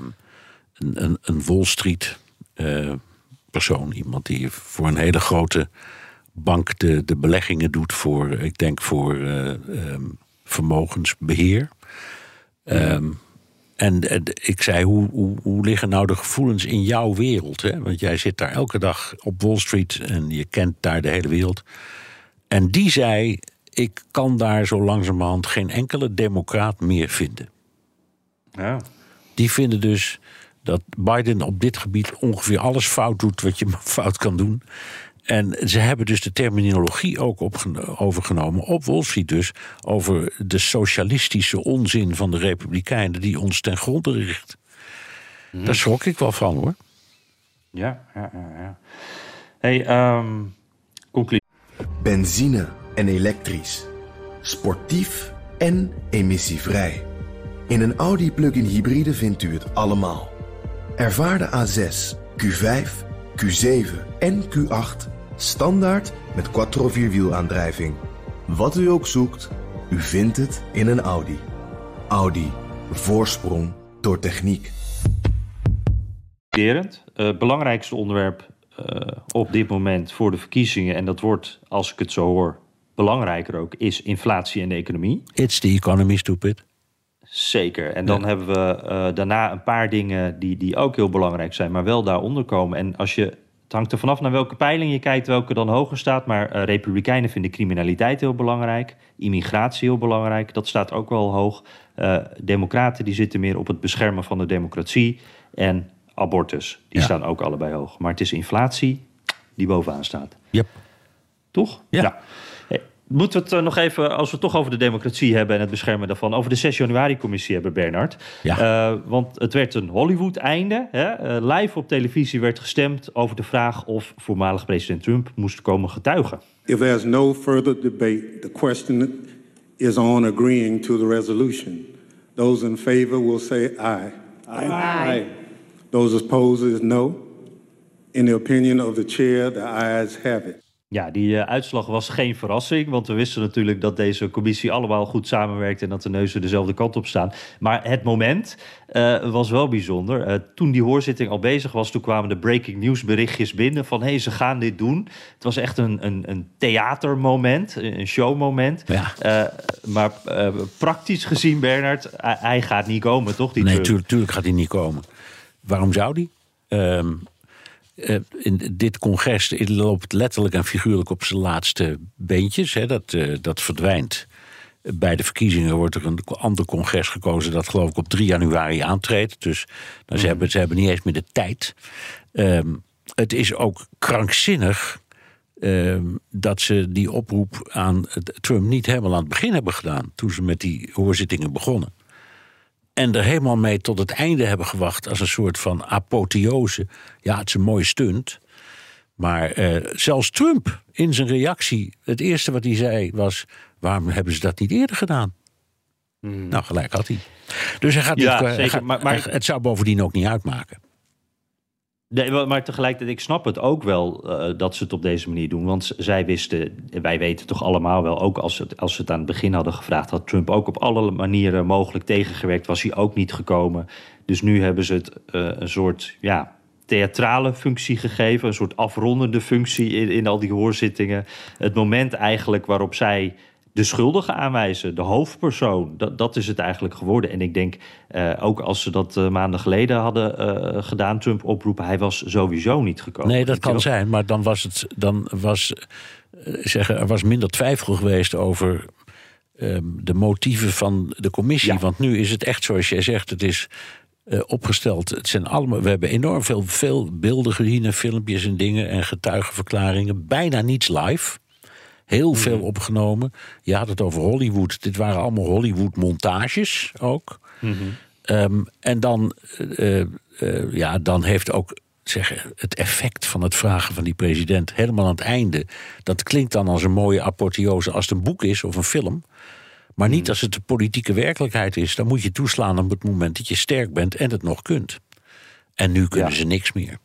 een, Wall Street eh, persoon. Iemand die voor een hele grote bank de, de beleggingen doet voor, ik denk voor eh, ehm, vermogensbeheer. Ehm, en ik zei, hoe, hoe, hoe liggen nou de gevoelens in jouw wereld? Hè? Want jij zit daar elke dag op Wall Street en je kent daar de hele wereld. En die zei, ik kan daar zo langzamerhand geen enkele democraat meer vinden. ja. Die vinden dus dat Biden op dit gebied ongeveer alles fout doet wat je maar fout kan doen. En ze hebben dus de terminologie ook overgenomen, op Wall Street dus, over de socialistische onzin van de Republikeinen die ons ten gronde richt. Daar schrok ik wel van hoor. Ja, ja, ja. ja. Hey, ehm conclusie. Benzine en elektrisch. Sportief en emissievrij. In een Audi plug-in hybride vindt u het allemaal. Ervaar de A6, Q5, Q7 en Q8 standaard met quattro vierwielaandrijving. Wat u ook zoekt, u vindt het in een Audi. Audi. Voorsprong door techniek. Derend. Eh, belangrijkste onderwerp eh, op dit moment voor de verkiezingen, en dat wordt, als ik het zo hoor, belangrijker ook, is inflatie en de economie. It's the economy, stupid. Zeker. En dan Ja. hebben we eh, daarna een paar dingen die, die ook heel belangrijk zijn, maar wel daaronder komen. En als je, het hangt er vanaf naar welke peiling je kijkt, welke dan hoger staat. Maar eh, Republikeinen vinden criminaliteit heel belangrijk, immigratie heel belangrijk. Dat staat ook wel hoog. Eh, Democraten die zitten meer op het beschermen van de democratie en abortus. Die Ja. staan ook allebei hoog. Maar het is inflatie die bovenaan staat. Yep. Toch? Ja. Moeten we het eh, nog even, als we het toch over de democratie hebben en het beschermen daarvan, over de 6 januari-commissie hebben, Bernard? Ja. Eh, want het werd een Hollywood-einde. Hè? Eh, live op televisie werd gestemd over de vraag of voormalig president Trump moest komen getuigen. If there's no further debate, the question is on agreeing to the resolution. Those in favor will say aye. Aye. Those opposed is no. In the opinion of the chair, the ayes have it. Ja, die eh, uitslag was geen verrassing, want we wisten natuurlijk dat deze commissie allemaal goed samenwerkt en dat de neuzen dezelfde kant op staan. Maar het moment eh, was wel bijzonder. Eh, toen die hoorzitting al bezig was, toen kwamen de breaking news berichtjes binnen van hé, hey, ze gaan dit doen. Het was echt een, een, een theatermoment, een showmoment. Ja. Maar praktisch gezien, Bernard, hij, gaat niet komen, toch? Die Nee, Trump? tuurlijk, tuurlijk gaat hij niet komen. Waarom zou die? Ehm, eh, in dit congres loopt letterlijk en figuurlijk op zijn laatste beentjes. Hè, dat, eh, dat verdwijnt. Bij de verkiezingen wordt er een ander congres gekozen... dat geloof ik op 3 januari aantreedt. Dus nou, ze, hebben, ze hebben niet eens meer de tijd. Ehm, het is ook krankzinnig ehm, dat ze die oproep aan Trump niet helemaal aan het begin hebben gedaan. toen ze met die hoorzittingen begonnen. En er helemaal mee tot het einde hebben gewacht als een soort van apotheose. Ja, het is een mooie stunt. Maar eh, zelfs Trump in zijn reactie, het eerste wat hij zei was: waarom hebben ze dat niet eerder gedaan? Nou, gelijk had hij. Dus hij gaat Hmm. Ja, niet, hij zeker, gaat- maar- maar- hij- het zou bovendien ook niet uitmaken. Maar- tegelijkertijd, ik snap het ook wel eh, dat ze het op deze manier doen. Want zij wisten, wij weten toch allemaal wel, ook als ze, het, als ze het aan het begin hadden gevraagd, had Trump ook op alle manieren mogelijk tegengewerkt, was hij ook niet gekomen. Dus nu hebben ze het eh, een soort ja, theatrale functie gegeven, een soort afrondende functie in, in al die hoorzittingen. Het moment eigenlijk waarop zij de schuldige aanwijzen, de hoofdpersoon. Dat, dat is het eigenlijk geworden. En ik denk, eh, ook als ze dat eh, maanden geleden hadden eh, gedaan, Trump oproepen, hij was sowieso niet gekomen. Nee, dat kan zijn, maar dan was het dan was zeggen er was minder twijfel geweest over ehm, de motieven van de commissie. Ja. Want nu is het echt zoals jij zegt, het is opgesteld. Het zijn allemaal, we hebben enorm veel, veel beelden gezien en filmpjes en dingen en getuigenverklaringen. Bijna niets live. Heel veel opgenomen. Je had het over Hollywood. Dit waren allemaal Hollywood-montages ook. Ehm, en dan, eh, eh, ja, dan heeft ook zeggen, het effect van het vragen van die president helemaal aan het einde. Dat klinkt dan als een mooie apotheose als het een boek is of een film. Maar niet als het de politieke werkelijkheid is. Dan moet je toeslaan op het moment dat je sterk bent en het nog kunt. En nu kunnen Ja. ze niks meer.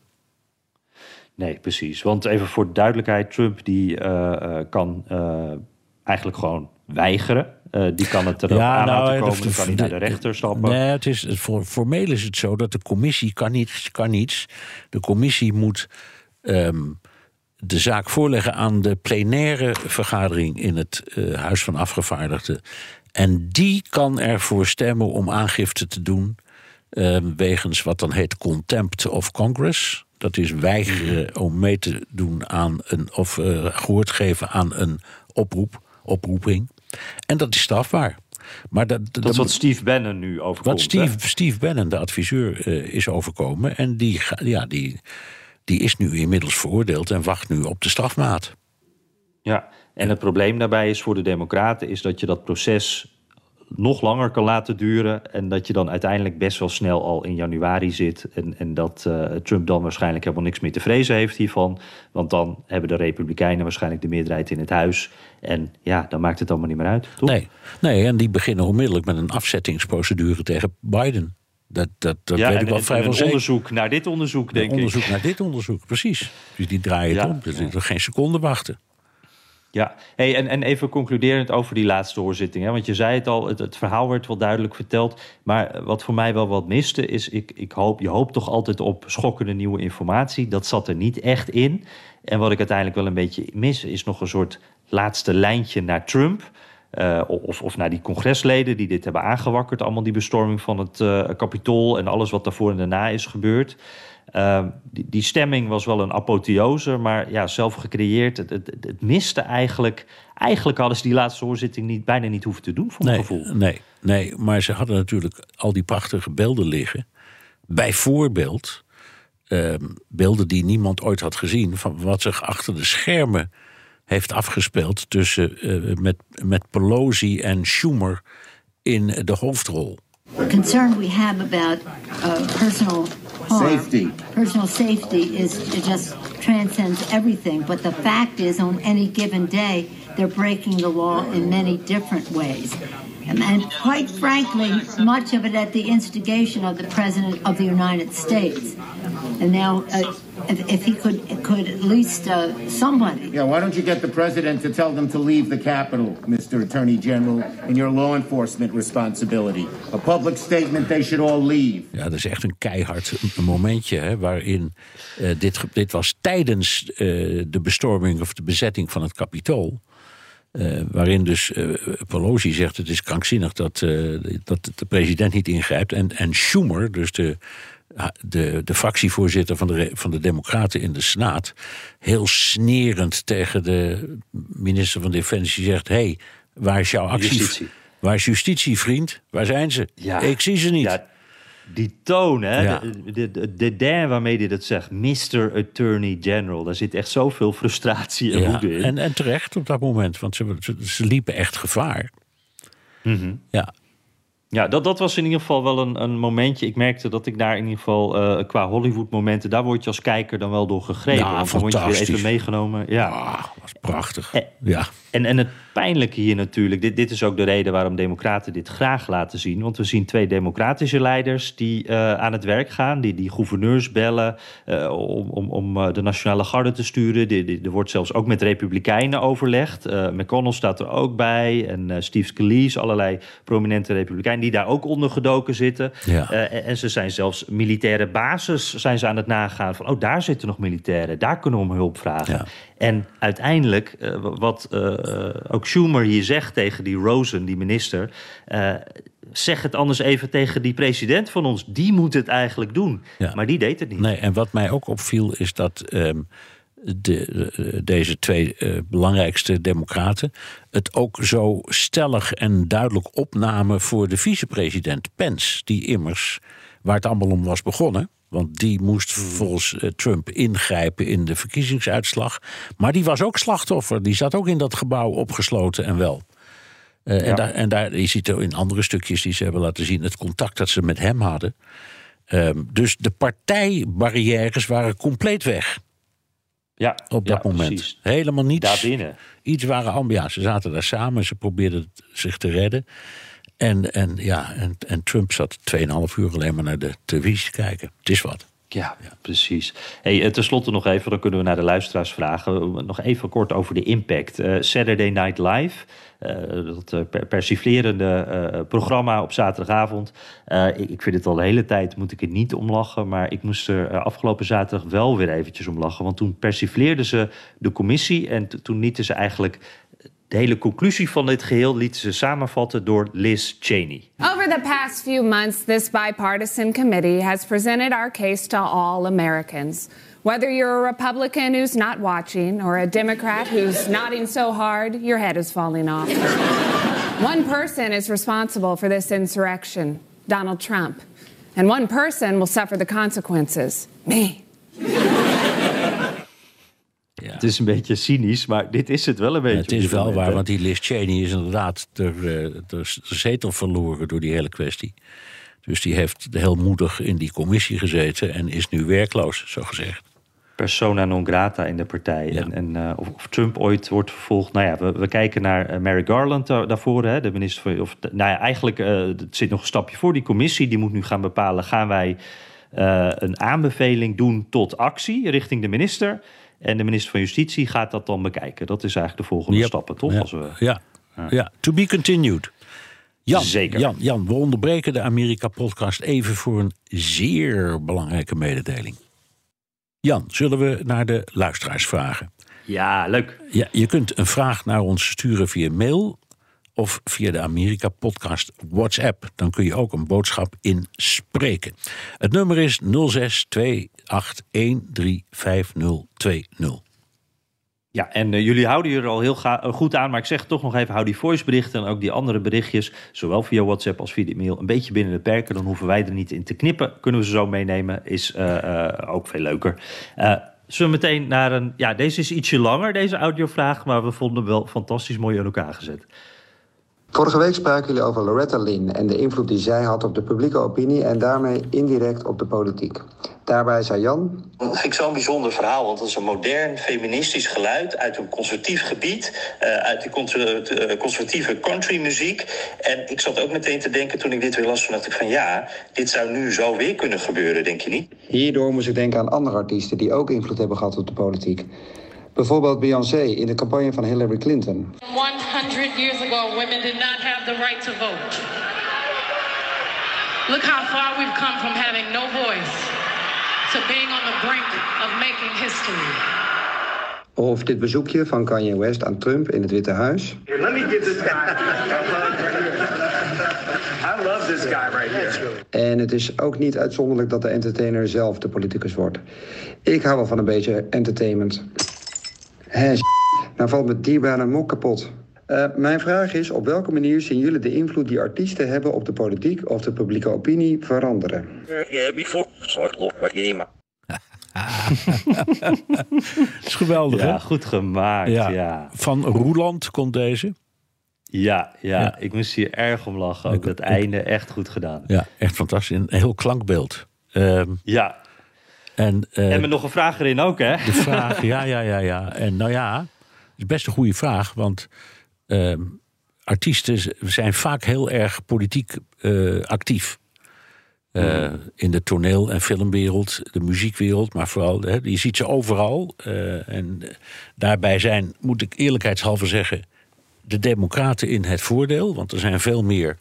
Nee, precies. Want even voor duidelijkheid, Trump die eh, eh, kan eh, eigenlijk gewoon weigeren. Die kan het erop aan laten nou, komen, de- dan kan hij naar de rechter stappen. Nee, het is, voor, formeel is het zo dat de commissie kan niets. Kan niets. De commissie moet ehm, de zaak voorleggen aan de plenaire vergadering in het Huis van Afgevaardigden. En die kan ervoor stemmen om aangifte te doen. ehm, wegens wat dan heet contempt of Congress. Dat is weigeren om mee te doen aan een. of eh, gehoord geven aan een oproep, oproeping. En dat is strafbaar. Maar dat, Dat is wat Steve Bannon nu overkomt. wat Steve, hè? Steve Bannon, de adviseur, eh, is overkomen. En die, ja, die, die is nu inmiddels veroordeeld en wacht nu op de strafmaat. Ja, en het probleem daarbij is voor de Democraten is dat je dat proces nog langer kan laten duren. En dat je dan uiteindelijk best wel snel al in januari zit. En, en dat eh, Trump dan waarschijnlijk helemaal niks meer te vrezen heeft hiervan. Want dan hebben de Republikeinen waarschijnlijk de meerderheid in het huis. En ja, dan maakt het allemaal niet meer uit. Toch? Nee, nee, en die beginnen onmiddellijk met een afzettingsprocedure tegen Biden. Dat, dat, dat ja, weet en, ik wel vrijwel zeker. onderzoek naar dit onderzoek, denk onderzoek ik. naar dit onderzoek, precies. Dus die draaien Ja, het om. Dus ja. geen seconde wachten. Ja, hey, en, en even concluderend over die laatste hoorzitting. Hè? Want je zei het al, het, verhaal werd wel duidelijk verteld. Maar wat voor mij wel wat miste is, ik, ik hoop, je hoopt toch altijd op schokkende nieuwe informatie. Dat zat er niet echt in. En wat ik uiteindelijk wel een beetje mis, is nog een soort laatste lijntje naar Trump. Eh, of, of naar die congresleden die dit hebben aangewakkerd. Allemaal die bestorming van het eh Capitool en alles wat daarvoor en daarna is gebeurd. Uh, die, die, stemming was wel een apotheose, maar ja, zelf gecreëerd. Het, het, het, miste eigenlijk. Eigenlijk hadden ze die laatste hoorzitting niet, bijna niet hoeven te doen, voor mijn nee, gevoel. Nee, nee, maar ze hadden natuurlijk al die prachtige beelden liggen. Bijvoorbeeld uh, beelden die niemand ooit had gezien. van wat zich achter de schermen heeft afgespeeld tussen, uh, met, met Pelosi en Schumer in de hoofdrol. concern we have about uh, personal harm, Safety. personal safety is it just transcends everything. But the fact is, on any given day, they're breaking the law in many different ways. And, and quite frankly, much of it at the instigation of the President of the United States. And now, uh, if, if, he could, could at least uh, somebody. Yeah, why don't you get the president to tell them to leave the Capitol, Mr. Attorney General, in your law enforcement responsibility? A public statement they should all leave. Ja, dat is echt een keihard momentje hè, waarin uh, dit, dit was tijdens uh, de bestorming of de bezetting van het Capitool. Uh, waarin dus uh, Pelosi zegt: het is krankzinnig dat, uh, dat de president niet ingrijpt. En, en Schumer, dus de, de, de fractievoorzitter van de, van de Democraten in de Senaat, heel snerend tegen de minister van Defensie zegt: hé, hey, waar is jouw actie? Justitie. Waar is justitie, vriend? Waar zijn ze? Ja. Ik zie ze niet. Ja. Die toon, hè? Ja. De, de, de, de der waarmee hij dat zegt. Mr. Attorney General. Daar zit echt zoveel frustratie en woede in. en, en terecht op dat moment, want ze, ze, ze liepen echt gevaar. Mhm. Ja, Ja, dat, dat was in ieder geval wel een, een momentje. Ik merkte dat ik daar in ieder geval eh, qua Hollywood-momenten... daar word je als kijker dan wel door gegrepen. Ja, dan word je weer even meegenomen. Ja. ah, was prachtig. Ja, En, en het pijnlijke hier natuurlijk, dit, dit is ook de reden waarom democraten dit graag laten zien. Want we zien twee democratische leiders die eh, aan het werk gaan, die, die gouverneurs bellen eh, om, om, om eh, de nationale garde te sturen. Die, die- er wordt zelfs ook met republikeinen overlegd. McConnell staat er ook bij en Steve Scalise, allerlei prominente republikeinen die daar ook onder gedoken zitten. Ja. En, en ze zijn zelfs militaire basis zijn ze aan het nagaan van, oh daar zitten nog militairen, daar kunnen we om hulp vragen. Ja. En uiteindelijk, wat ook Schumer hier zegt tegen die Rosen, die minister. eh, zeg het anders even tegen die president van ons. Die moet het eigenlijk doen. Ja. Maar die deed het niet. nee, en wat mij ook opviel is dat ehm, de, eh, deze twee eh, belangrijkste democraten het ook zo stellig en duidelijk opnamen voor de vicepresident Pence, die immers, waar het allemaal om was begonnen. Want die moest volgens eh, Trump ingrijpen in de verkiezingsuitslag. Maar die was ook slachtoffer. Die zat ook in dat gebouw opgesloten en wel. Eh, Ja. en, daar, en daar, je ziet in andere stukjes die ze hebben laten zien... het contact dat ze met hem hadden. Ehm, dus de partijbarrières waren compleet weg Ja, op ja, dat moment. precies. Helemaal niets. Daarbinnen. Iets waren ja, ze zaten daar samen, ze probeerden zich te redden. En, en, ja, en, en Trump zat 2,5 uur alleen maar naar de televisie te kijken. Het is wat. Ja, precies. Hey, eh, ten slotte nog even, dan kunnen we naar de luisteraars vragen. Nog even kort over de impact. Eh, Saturday Night Live, eh, dat per- persiflerende programma op zaterdagavond. Ik, ik vind het al de hele tijd, moet ik er niet om lachen. Maar ik moest er afgelopen zaterdag wel weer eventjes om lachen. Want toen persifleerden ze de commissie en toen lieten ze eigenlijk... De hele conclusie van dit geheel lieten ze samenvatten door Liz Cheney. Over the past few months, this bipartisan committee has presented our case to all Americans. Whether you're a Republican who's not watching or a Democrat who's nodding so hard your head is falling off. one person is responsible for this insurrection Donald Trump. And one person will suffer the consequences me. Ja. Het is een beetje cynisch, maar dit is het wel een beetje. het is wel moment, waar, hè. want die Liz Cheney is inderdaad de, eh, de zetel verloren door die hele kwestie. Dus die heeft heel moedig in die commissie gezeten en is nu werkloos, zo gezegd. persona non grata in de partij. Ja. En, en eh, of, of Trump ooit wordt vervolgd. Nou ja, we, we kijken naar eh, Mary Garland da- daarvoor, hè, de minister van. Of, nou ja, eigenlijk eh, het zit nog een stapje voor. Die commissie die moet nu gaan bepalen: gaan wij eh, een aanbeveling doen tot actie richting de minister? En de minister van Justitie gaat dat dan bekijken. Dat is eigenlijk de volgende Yep. stappen, toch? Ja, Als we, ja. ja. to be continued. Jan, Zeker. Jan, Jan, we onderbreken de Amerika-podcast even voor een zeer belangrijke mededeling. Jan, zullen we naar de luisteraars vragen? ja, leuk. Ja, je kunt een vraag naar ons sturen via mail of via de Amerika Podcast WhatsApp. Dan kun je ook een boodschap inspreken. Het nummer is 0628135020. Ja, en eh, jullie houden je er al heel eh, goed aan. Maar ik zeg toch nog even, hou die voiceberichten en ook die andere berichtjes... zowel via WhatsApp als via de mail een beetje binnen de perken. Dan hoeven wij er niet in te knippen. Kunnen we ze zo meenemen, is eh, ook veel leuker. Zullen we meteen naar een... Ja, deze is ietsje langer, deze audiovraag... maar we vonden hem wel fantastisch mooi in elkaar gezet. Vorige week spraken jullie over Loretta Lynn en de invloed die zij had op de publieke opinie en daarmee indirect op de politiek. Daarbij zei Jan. Dat vind ik zo'n bijzonder verhaal, want dat is een modern feministisch geluid uit een conservatief gebied, eh, uit die conser- eh, conservatieve countrymuziek. En ik zat ook meteen te denken toen ik dit weer las, van dacht ik van ja, dit zou nu zo weer kunnen gebeuren, denk je niet? Hierdoor moest ik denken aan andere artiesten die ook invloed hebben gehad op de politiek. Bijvoorbeeld Beyoncé in de campagne van Hillary Clinton. 100 years ago, women did not have the right to vote. Look how far we've come from having no voice to being on the brink of making history. Of dit bezoekje van Kanye West aan Trump in het Witte Huis. Here, let me give this guy. I love this guy right here. En het is ook niet uitzonderlijk dat de entertainer zelf de politicus wordt. Ik hou wel van een beetje entertainment. Hé, nou valt mijn dierbare mok kapot. Uh, mijn vraag is, op welke manier zien jullie de invloed die artiesten hebben op de politiek of de publieke opinie veranderen? Dat is geweldig, Ja, hè? goed gemaakt. Ja. Van Roeland komt deze. Ja, ja, Ja. ik moest hier erg om lachen. Ook dat einde echt goed gedaan. Ja, echt fantastisch. Een heel klankbeeld. Ehm, Ja. En, eh, En met nog een vraag erin ook, hè? De vraag, ja, ja, ja, ja. En nou ja, het is best een goede vraag. Want ehm, artiesten zijn vaak heel erg politiek eh, actief. Eh, In de toneel- en filmwereld, de muziekwereld, maar vooral, hè, je ziet ze overal. En daarbij zijn, moet ik eerlijkheidshalve zeggen, de Democraten in het voordeel. Want er zijn veel meer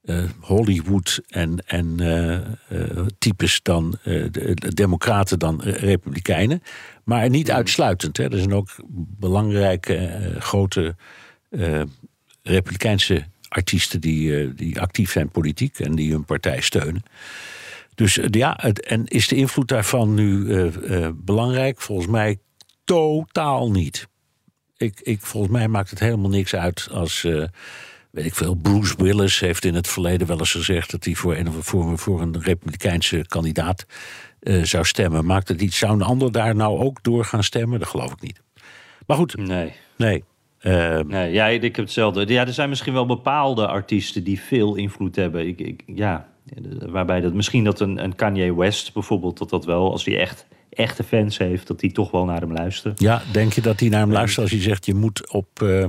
eh, Hollywood en, en eh, types dan de, de Democraten dan Republikeinen. Maar niet uitsluitend. Hè. Er zijn ook belangrijke, grote Republikeinse artiesten die, die actief zijn politiek en die hun partij steunen. Dus ja, het, en is de invloed daarvan nu belangrijk? Volgens mij totaal niet. Ik, ik, volgens mij maakt het helemaal niks uit als. Weet ik veel, Bruce Willis heeft in het verleden wel eens gezegd dat hij voor een, voor, voor een republikeinse kandidaat eh, zou stemmen. Maakt het iets? Zou een ander daar nou ook door gaan stemmen? Dat geloof ik niet. Maar goed. Nee. Nee. eh, Nee, ja, ik heb hetzelfde. Ja, er zijn misschien wel bepaalde artiesten die veel invloed hebben. Ik, ik, ja, waarbij dat misschien dat een, een Kanye West bijvoorbeeld, dat dat wel, als hij echt echte fans heeft, dat die toch wel naar hem luisteren. ja, denk je dat hij naar hem luistert als hij zegt je moet op eh,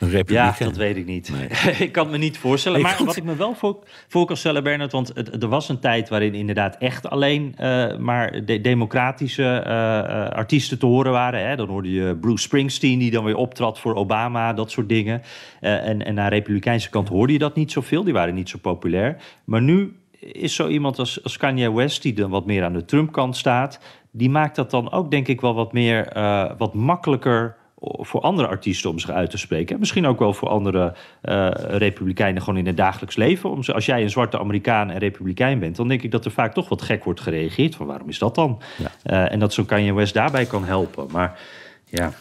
een republiek? Ja, dat weet ik niet. ik kan me niet voorstellen. Maar goed. wat ik me wel voor, voor kan stellen, Bernard... want het, er was een tijd waarin inderdaad echt alleen eh, maar de democratische eh, eh, artiesten te horen waren. Hè? Dan hoorde je Bruce Springsteen, die dan weer optrad voor Obama, dat soort dingen. En, en aan de republikeinse kant hoorde je dat niet zoveel. Die waren niet zo populair. Maar nu is zo iemand als, als Kanye West, die dan wat meer aan de Trump-kant staat... die maakt dat dan ook, denk ik, wel wat meer, wat makkelijker voor andere artiesten om zich uit te spreken. En misschien ook wel voor andere eh, republikeinen gewoon in het dagelijks leven. Om als jij een zwarte Amerikaan en republikein bent... dan denk ik dat er vaak toch wat gek wordt gereageerd. Van waarom is dat dan? Eh, en dat zo'n Kanye West daarbij kan helpen. Maar ja...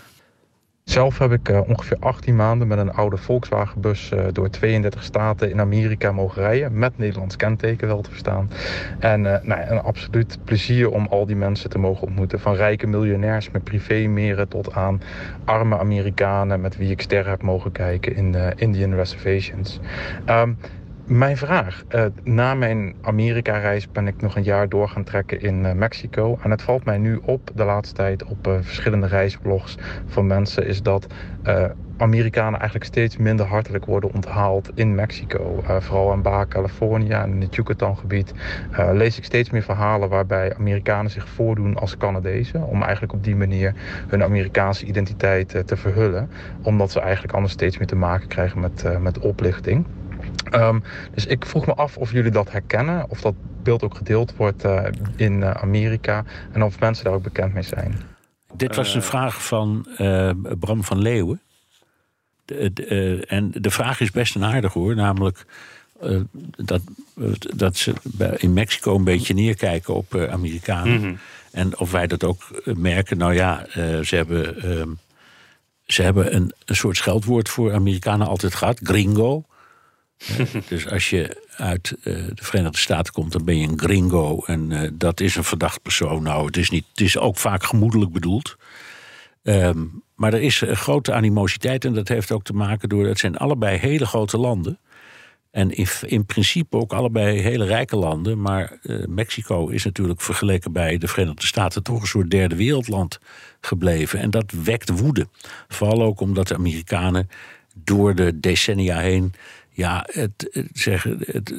Zelf heb ik eh, ongeveer 18 maanden met een oude Volkswagenbus eh, door 32 staten in Amerika mogen rijden. Met Nederlands kenteken wel te verstaan. En eh, nou, een absoluut plezier om al die mensen te mogen ontmoeten. Van rijke miljonairs met privémeren tot aan arme Amerikanen met wie ik sterren heb mogen kijken in Indian Reservations. Ehm, mijn vraag. eh, na mijn Amerika-reis ben ik nog een jaar door gaan trekken in eh, Mexico. En het valt mij nu op, de laatste tijd, op eh, verschillende reisblogs van mensen, is dat Amerikanen eigenlijk steeds minder hartelijk worden onthaald in Mexico. Vooral in Baja California en in het Yucatan-gebied lees ik steeds meer verhalen waarbij Amerikanen zich voordoen als Canadezen. Om eigenlijk op die manier hun Amerikaanse identiteit te verhullen. Omdat ze eigenlijk anders steeds meer te maken krijgen met, met oplichting. Ehm, dus ik vroeg me af of jullie dat herkennen, of dat beeld ook gedeeld wordt eh, in eh, Amerika en of mensen daar ook bekend mee zijn. Dit was een vraag van eh, Bram van Leeuwen. De, de, eh, en de vraag is best een aardig hoor. Namelijk eh, dat, dat ze in Mexico een beetje neerkijken op eh, Amerikanen. Mhm. En of wij dat ook eh, merken. Nou ja, eh, ze hebben, ehm, ze hebben een, een soort scheldwoord voor Amerikanen altijd gehad. Gringo. Eh, dus als je uit eh, de Verenigde Staten komt, dan ben je een gringo. En eh, dat is een verdacht persoon. Nou, het is, niet, het is ook vaak gemoedelijk bedoeld. Ehm, maar er is een grote animositeit en dat heeft ook te maken door... het zijn allebei hele grote landen. En in, in principe ook allebei hele rijke landen. Maar eh, Mexico is natuurlijk vergeleken bij de Verenigde Staten... toch een soort derde wereldland gebleven. En dat wekt woede. Vooral ook omdat de Amerikanen door de decennia heen... Ja, het, zeggen, het,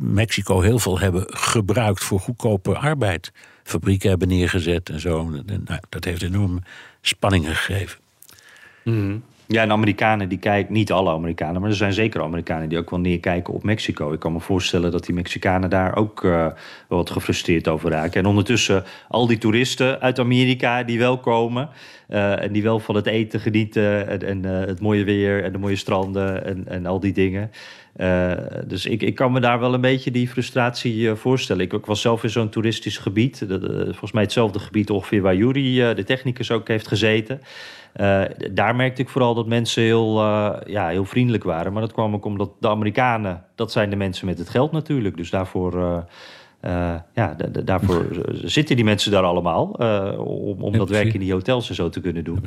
Mexico heel veel hebben gebruikt voor goedkope arbeid. Fabrieken hebben neergezet en zo. En, nou, dat heeft enorme spanningen gegeven. Mhm. Ja, en Amerikanen die kijken, niet alle Amerikanen, maar er zijn zeker Amerikanen die ook wel neerkijken op Mexico. Ik kan me voorstellen dat die Mexicanen daar ook eh, wat gefrustreerd over raken. En ondertussen al die toeristen uit Amerika die wel komen eh, en die wel van het eten genieten en, eh, het mooie weer en de mooie stranden en, en al die dingen. Dus ik, ik kan me daar wel een beetje die frustratie voorstellen. Ik, ik was zelf in zo'n toeristisch gebied. Volgens mij hetzelfde gebied ongeveer waar Jury, de technicus, ook heeft gezeten. Eh, daar merkte ik vooral dat mensen heel, eh, ja, heel vriendelijk waren. Maar dat kwam ook omdat de Amerikanen, dat zijn de mensen met het geld natuurlijk. Dus daarvoor, eh, ja, da- da- daarvoor zitten die mensen daar allemaal. om om dat werk in die hotels en zo te kunnen doen.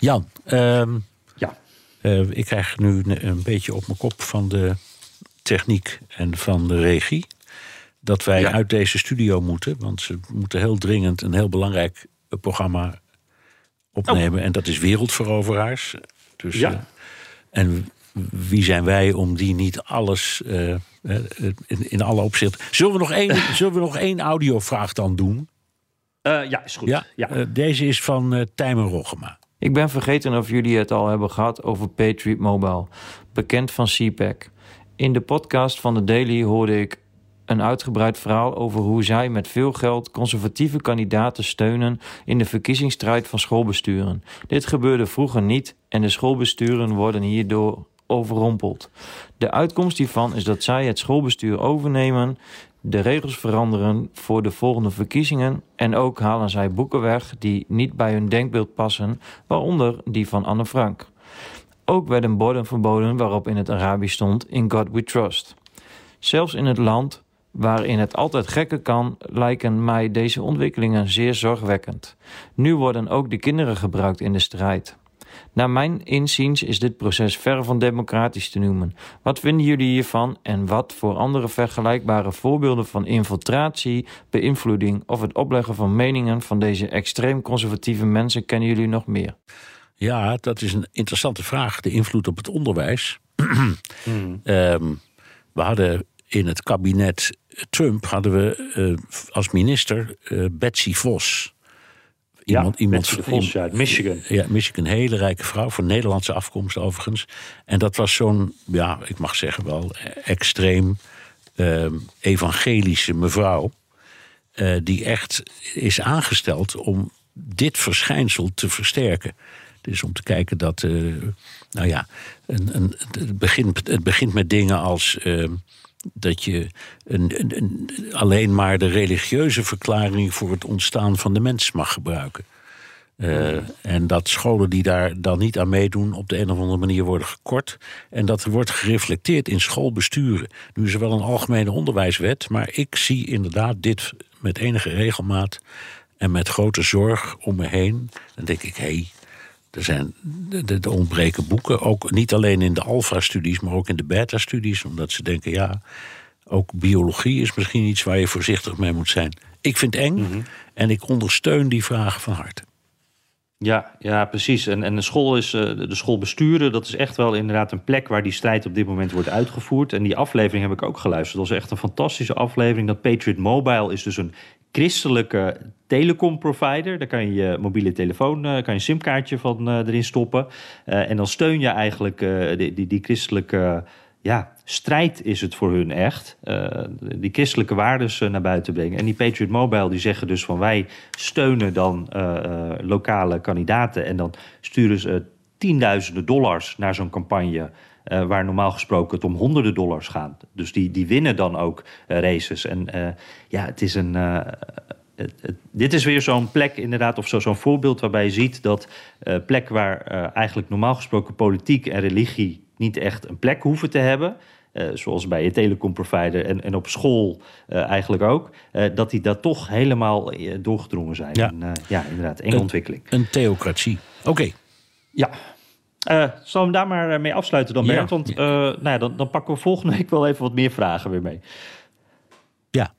Jan, ehm, ja. ik krijg nu een, beetje op mijn kop van de techniek en van de regie. Dat wij uit deze studio moeten. Want ze moeten heel dringend een heel belangrijk programma opnemen. En dat is Wereldveroveraars. Dus, Ja. eh, en wie zijn wij om die niet alles eh, eh, in, in alle opzichten. Zullen we nog één, zullen we nog één audiovraag dan doen? Eh, ja, is goed. Ja, deze is van uh, Tijmen Roggema. Ik ben vergeten of jullie het al hebben gehad over Patriot Mobile, bekend van CPAC. In de podcast van de Daily hoorde ik een uitgebreid verhaal over hoe zij met veel geld conservatieve kandidaten steunen in de verkiezingsstrijd van schoolbesturen. Dit gebeurde vroeger niet en de schoolbesturen worden hierdoor overrompeld. De uitkomst hiervan is dat zij het schoolbestuur overnemen, de regels veranderen voor de volgende verkiezingen en ook halen zij boeken weg die niet bij hun denkbeeld passen, waaronder die van Anne Frank. Ook werden borden verboden waarop in het Arabisch stond In God We Trust. Zelfs in het land waarin het altijd gekker kan, lijken mij deze ontwikkelingen zeer zorgwekkend. Nu worden ook de kinderen gebruikt in de strijd. Naar mijn inziens is dit proces ver van democratisch te noemen. Wat vinden jullie hiervan en wat voor andere vergelijkbare voorbeelden van infiltratie, beïnvloeding of het opleggen van meningen van deze extreem conservatieve mensen kennen jullie nog meer? Ja, dat is een interessante vraag. De invloed op het onderwijs. um, we hadden in het kabinet Trump hadden we uh, als minister uh, Betsy Vos. Iemand, ja, iemand Betsy Vos, uit Michigan. Ja, Michigan, een hele rijke vrouw, van Nederlandse afkomst overigens. En dat was zo'n, ja, ik mag zeggen wel, extreem uh, evangelische mevrouw. Die echt is aangesteld om dit verschijnsel te versterken. Dus om te kijken dat, nou ja, een, een, het, begint, het begint met dingen als dat je een, een, een, alleen maar de religieuze verklaring voor het ontstaan van de mens mag gebruiken. Uh, en dat scholen die daar dan niet aan meedoen op de een of andere manier worden gekort. En dat wordt gereflecteerd in schoolbesturen. Nu is er wel een algemene onderwijswet, maar ik zie inderdaad dit met enige regelmaat en met grote zorg om me heen. Dan denk ik, hé, er, zijn, er ontbreken boeken. Ook niet alleen in de alfa-studies, maar ook in de beta-studies. Omdat ze denken, ja, ook biologie is misschien iets waar je voorzichtig mee moet zijn. Ik vind het eng mm -hmm. en ik ondersteun die vragen van harte. Ja, ja, precies. En, en de school is, de schoolbesturen, dat is echt wel inderdaad een plek waar die strijd op dit moment wordt uitgevoerd. En die aflevering heb ik ook geluisterd. Dat was echt een fantastische aflevering. Dat Patriot Mobile is dus een christelijke telecomprovider. Daar kan je je mobiele telefoon, kan je simkaartje van uh, erin stoppen. Uh, en dan steun je eigenlijk die, die, die, christelijke ja, strijd is het voor hun echt. die christelijke waarden naar buiten brengen. En die Patriot Mobile die zeggen dus van wij steunen dan lokale kandidaten. En dan sturen ze tienduizenden dollars naar zo'n campagne. Uh, waar normaal gesproken het om honderden dollars gaat. Dus die, die winnen dan ook uh, races. En uh, ja, het is een. Het, het, dit is weer zo'n plek, inderdaad, of zo, zo'n voorbeeld waarbij je ziet dat plek waar eigenlijk normaal gesproken politiek en religie niet echt een plek hoeven te hebben. zoals bij je telecomprovider en, en op school eigenlijk ook. dat die daar toch helemaal doorgedrongen zijn. Ja, en, ja inderdaad, enge ontwikkeling. Een theocratie. Oké. Okay. Ja, uh, zal hem daar maar mee afsluiten dan? Ja. Want uh, nou ja, dan, dan, pakken we volgende week wel even wat meer vragen weer mee. Ja,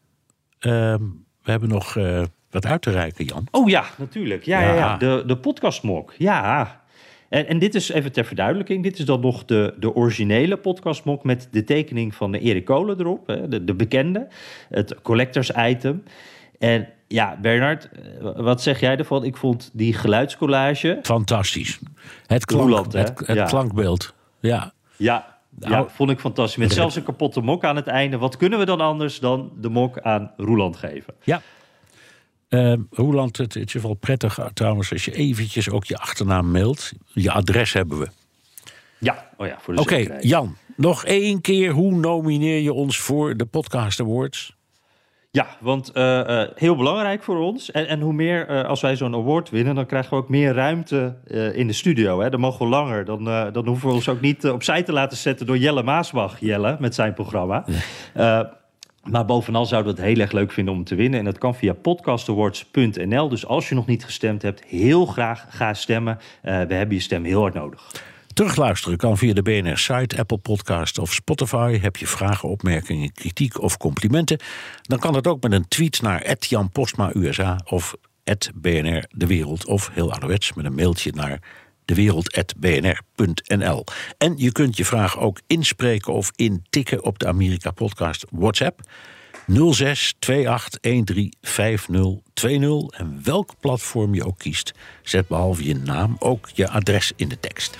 uh, we hebben nog uh, wat uit te reiken, Jan. Oh ja, natuurlijk. Ja, ja. ja, ja. De, de podcastmok. Ja. En, en dit is even ter verduidelijking. Dit is dan nog de, de originele podcastmok met de tekening van de Erik Kolen erop. Hè, de, de bekende. Het collectors item. En ja, Bernard, wat zeg jij ervan? Ik vond die geluidscollage... Fantastisch. Het, klank, het, het ja. klankbeeld, ja. Ja, ja, vond ik fantastisch. Met zelfs een kapotte mok aan het einde. Wat kunnen we dan anders dan de mok aan Roeland geven? Ja. Uh, Roeland, het, het is wel prettig trouwens als je eventjes ook je achternaam mailt. Je adres hebben we. Ja, oh ja, voor de Oké. Jan. nog één keer, hoe nomineer je ons voor de Podcast Awards? Ja, want uh, uh, heel belangrijk voor ons. En, en hoe meer, uh, als wij zo'n award winnen, dan krijgen we ook meer ruimte in de studio. Hè? Dan mogen we langer. Dan, dan hoeven we ons ook niet opzij te laten zetten door Jelle Maasbach, Jelle, met zijn programma. maar bovenal zouden we het heel erg leuk vinden om te winnen. En dat kan via podcastawards.nl. Dus als je nog niet gestemd hebt, heel graag ga stemmen. we hebben je stem heel hard nodig. Terugluisteren kan via de BNR-site, Apple Podcast of Spotify. Heb je vragen, opmerkingen, kritiek of complimenten? Dan kan dat ook met een tweet naar Jan Postma USA of BNR De Wereld. Of heel ouderwets met een mailtje naar dewereld.bnr.nl. En je kunt je vraag ook inspreken of intikken op de Amerika Podcast WhatsApp 06 28 13 En welk platform je ook kiest, zet behalve je naam ook je adres in de tekst.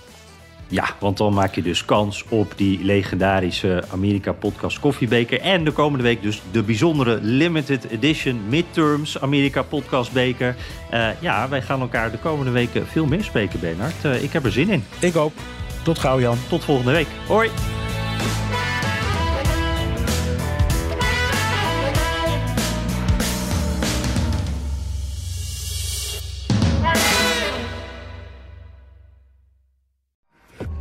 Ja, want dan maak je dus kans op die legendarische Amerika Podcast Koffiebeker. En de komende week dus de bijzondere limited edition midterms Amerika Podcast Beker. Uh, ja, wij gaan elkaar de komende weken veel meer spreken, Bernard. Uh, ik heb er zin in. Ik ook. Tot gauw, Jan. Tot volgende week. Hoi.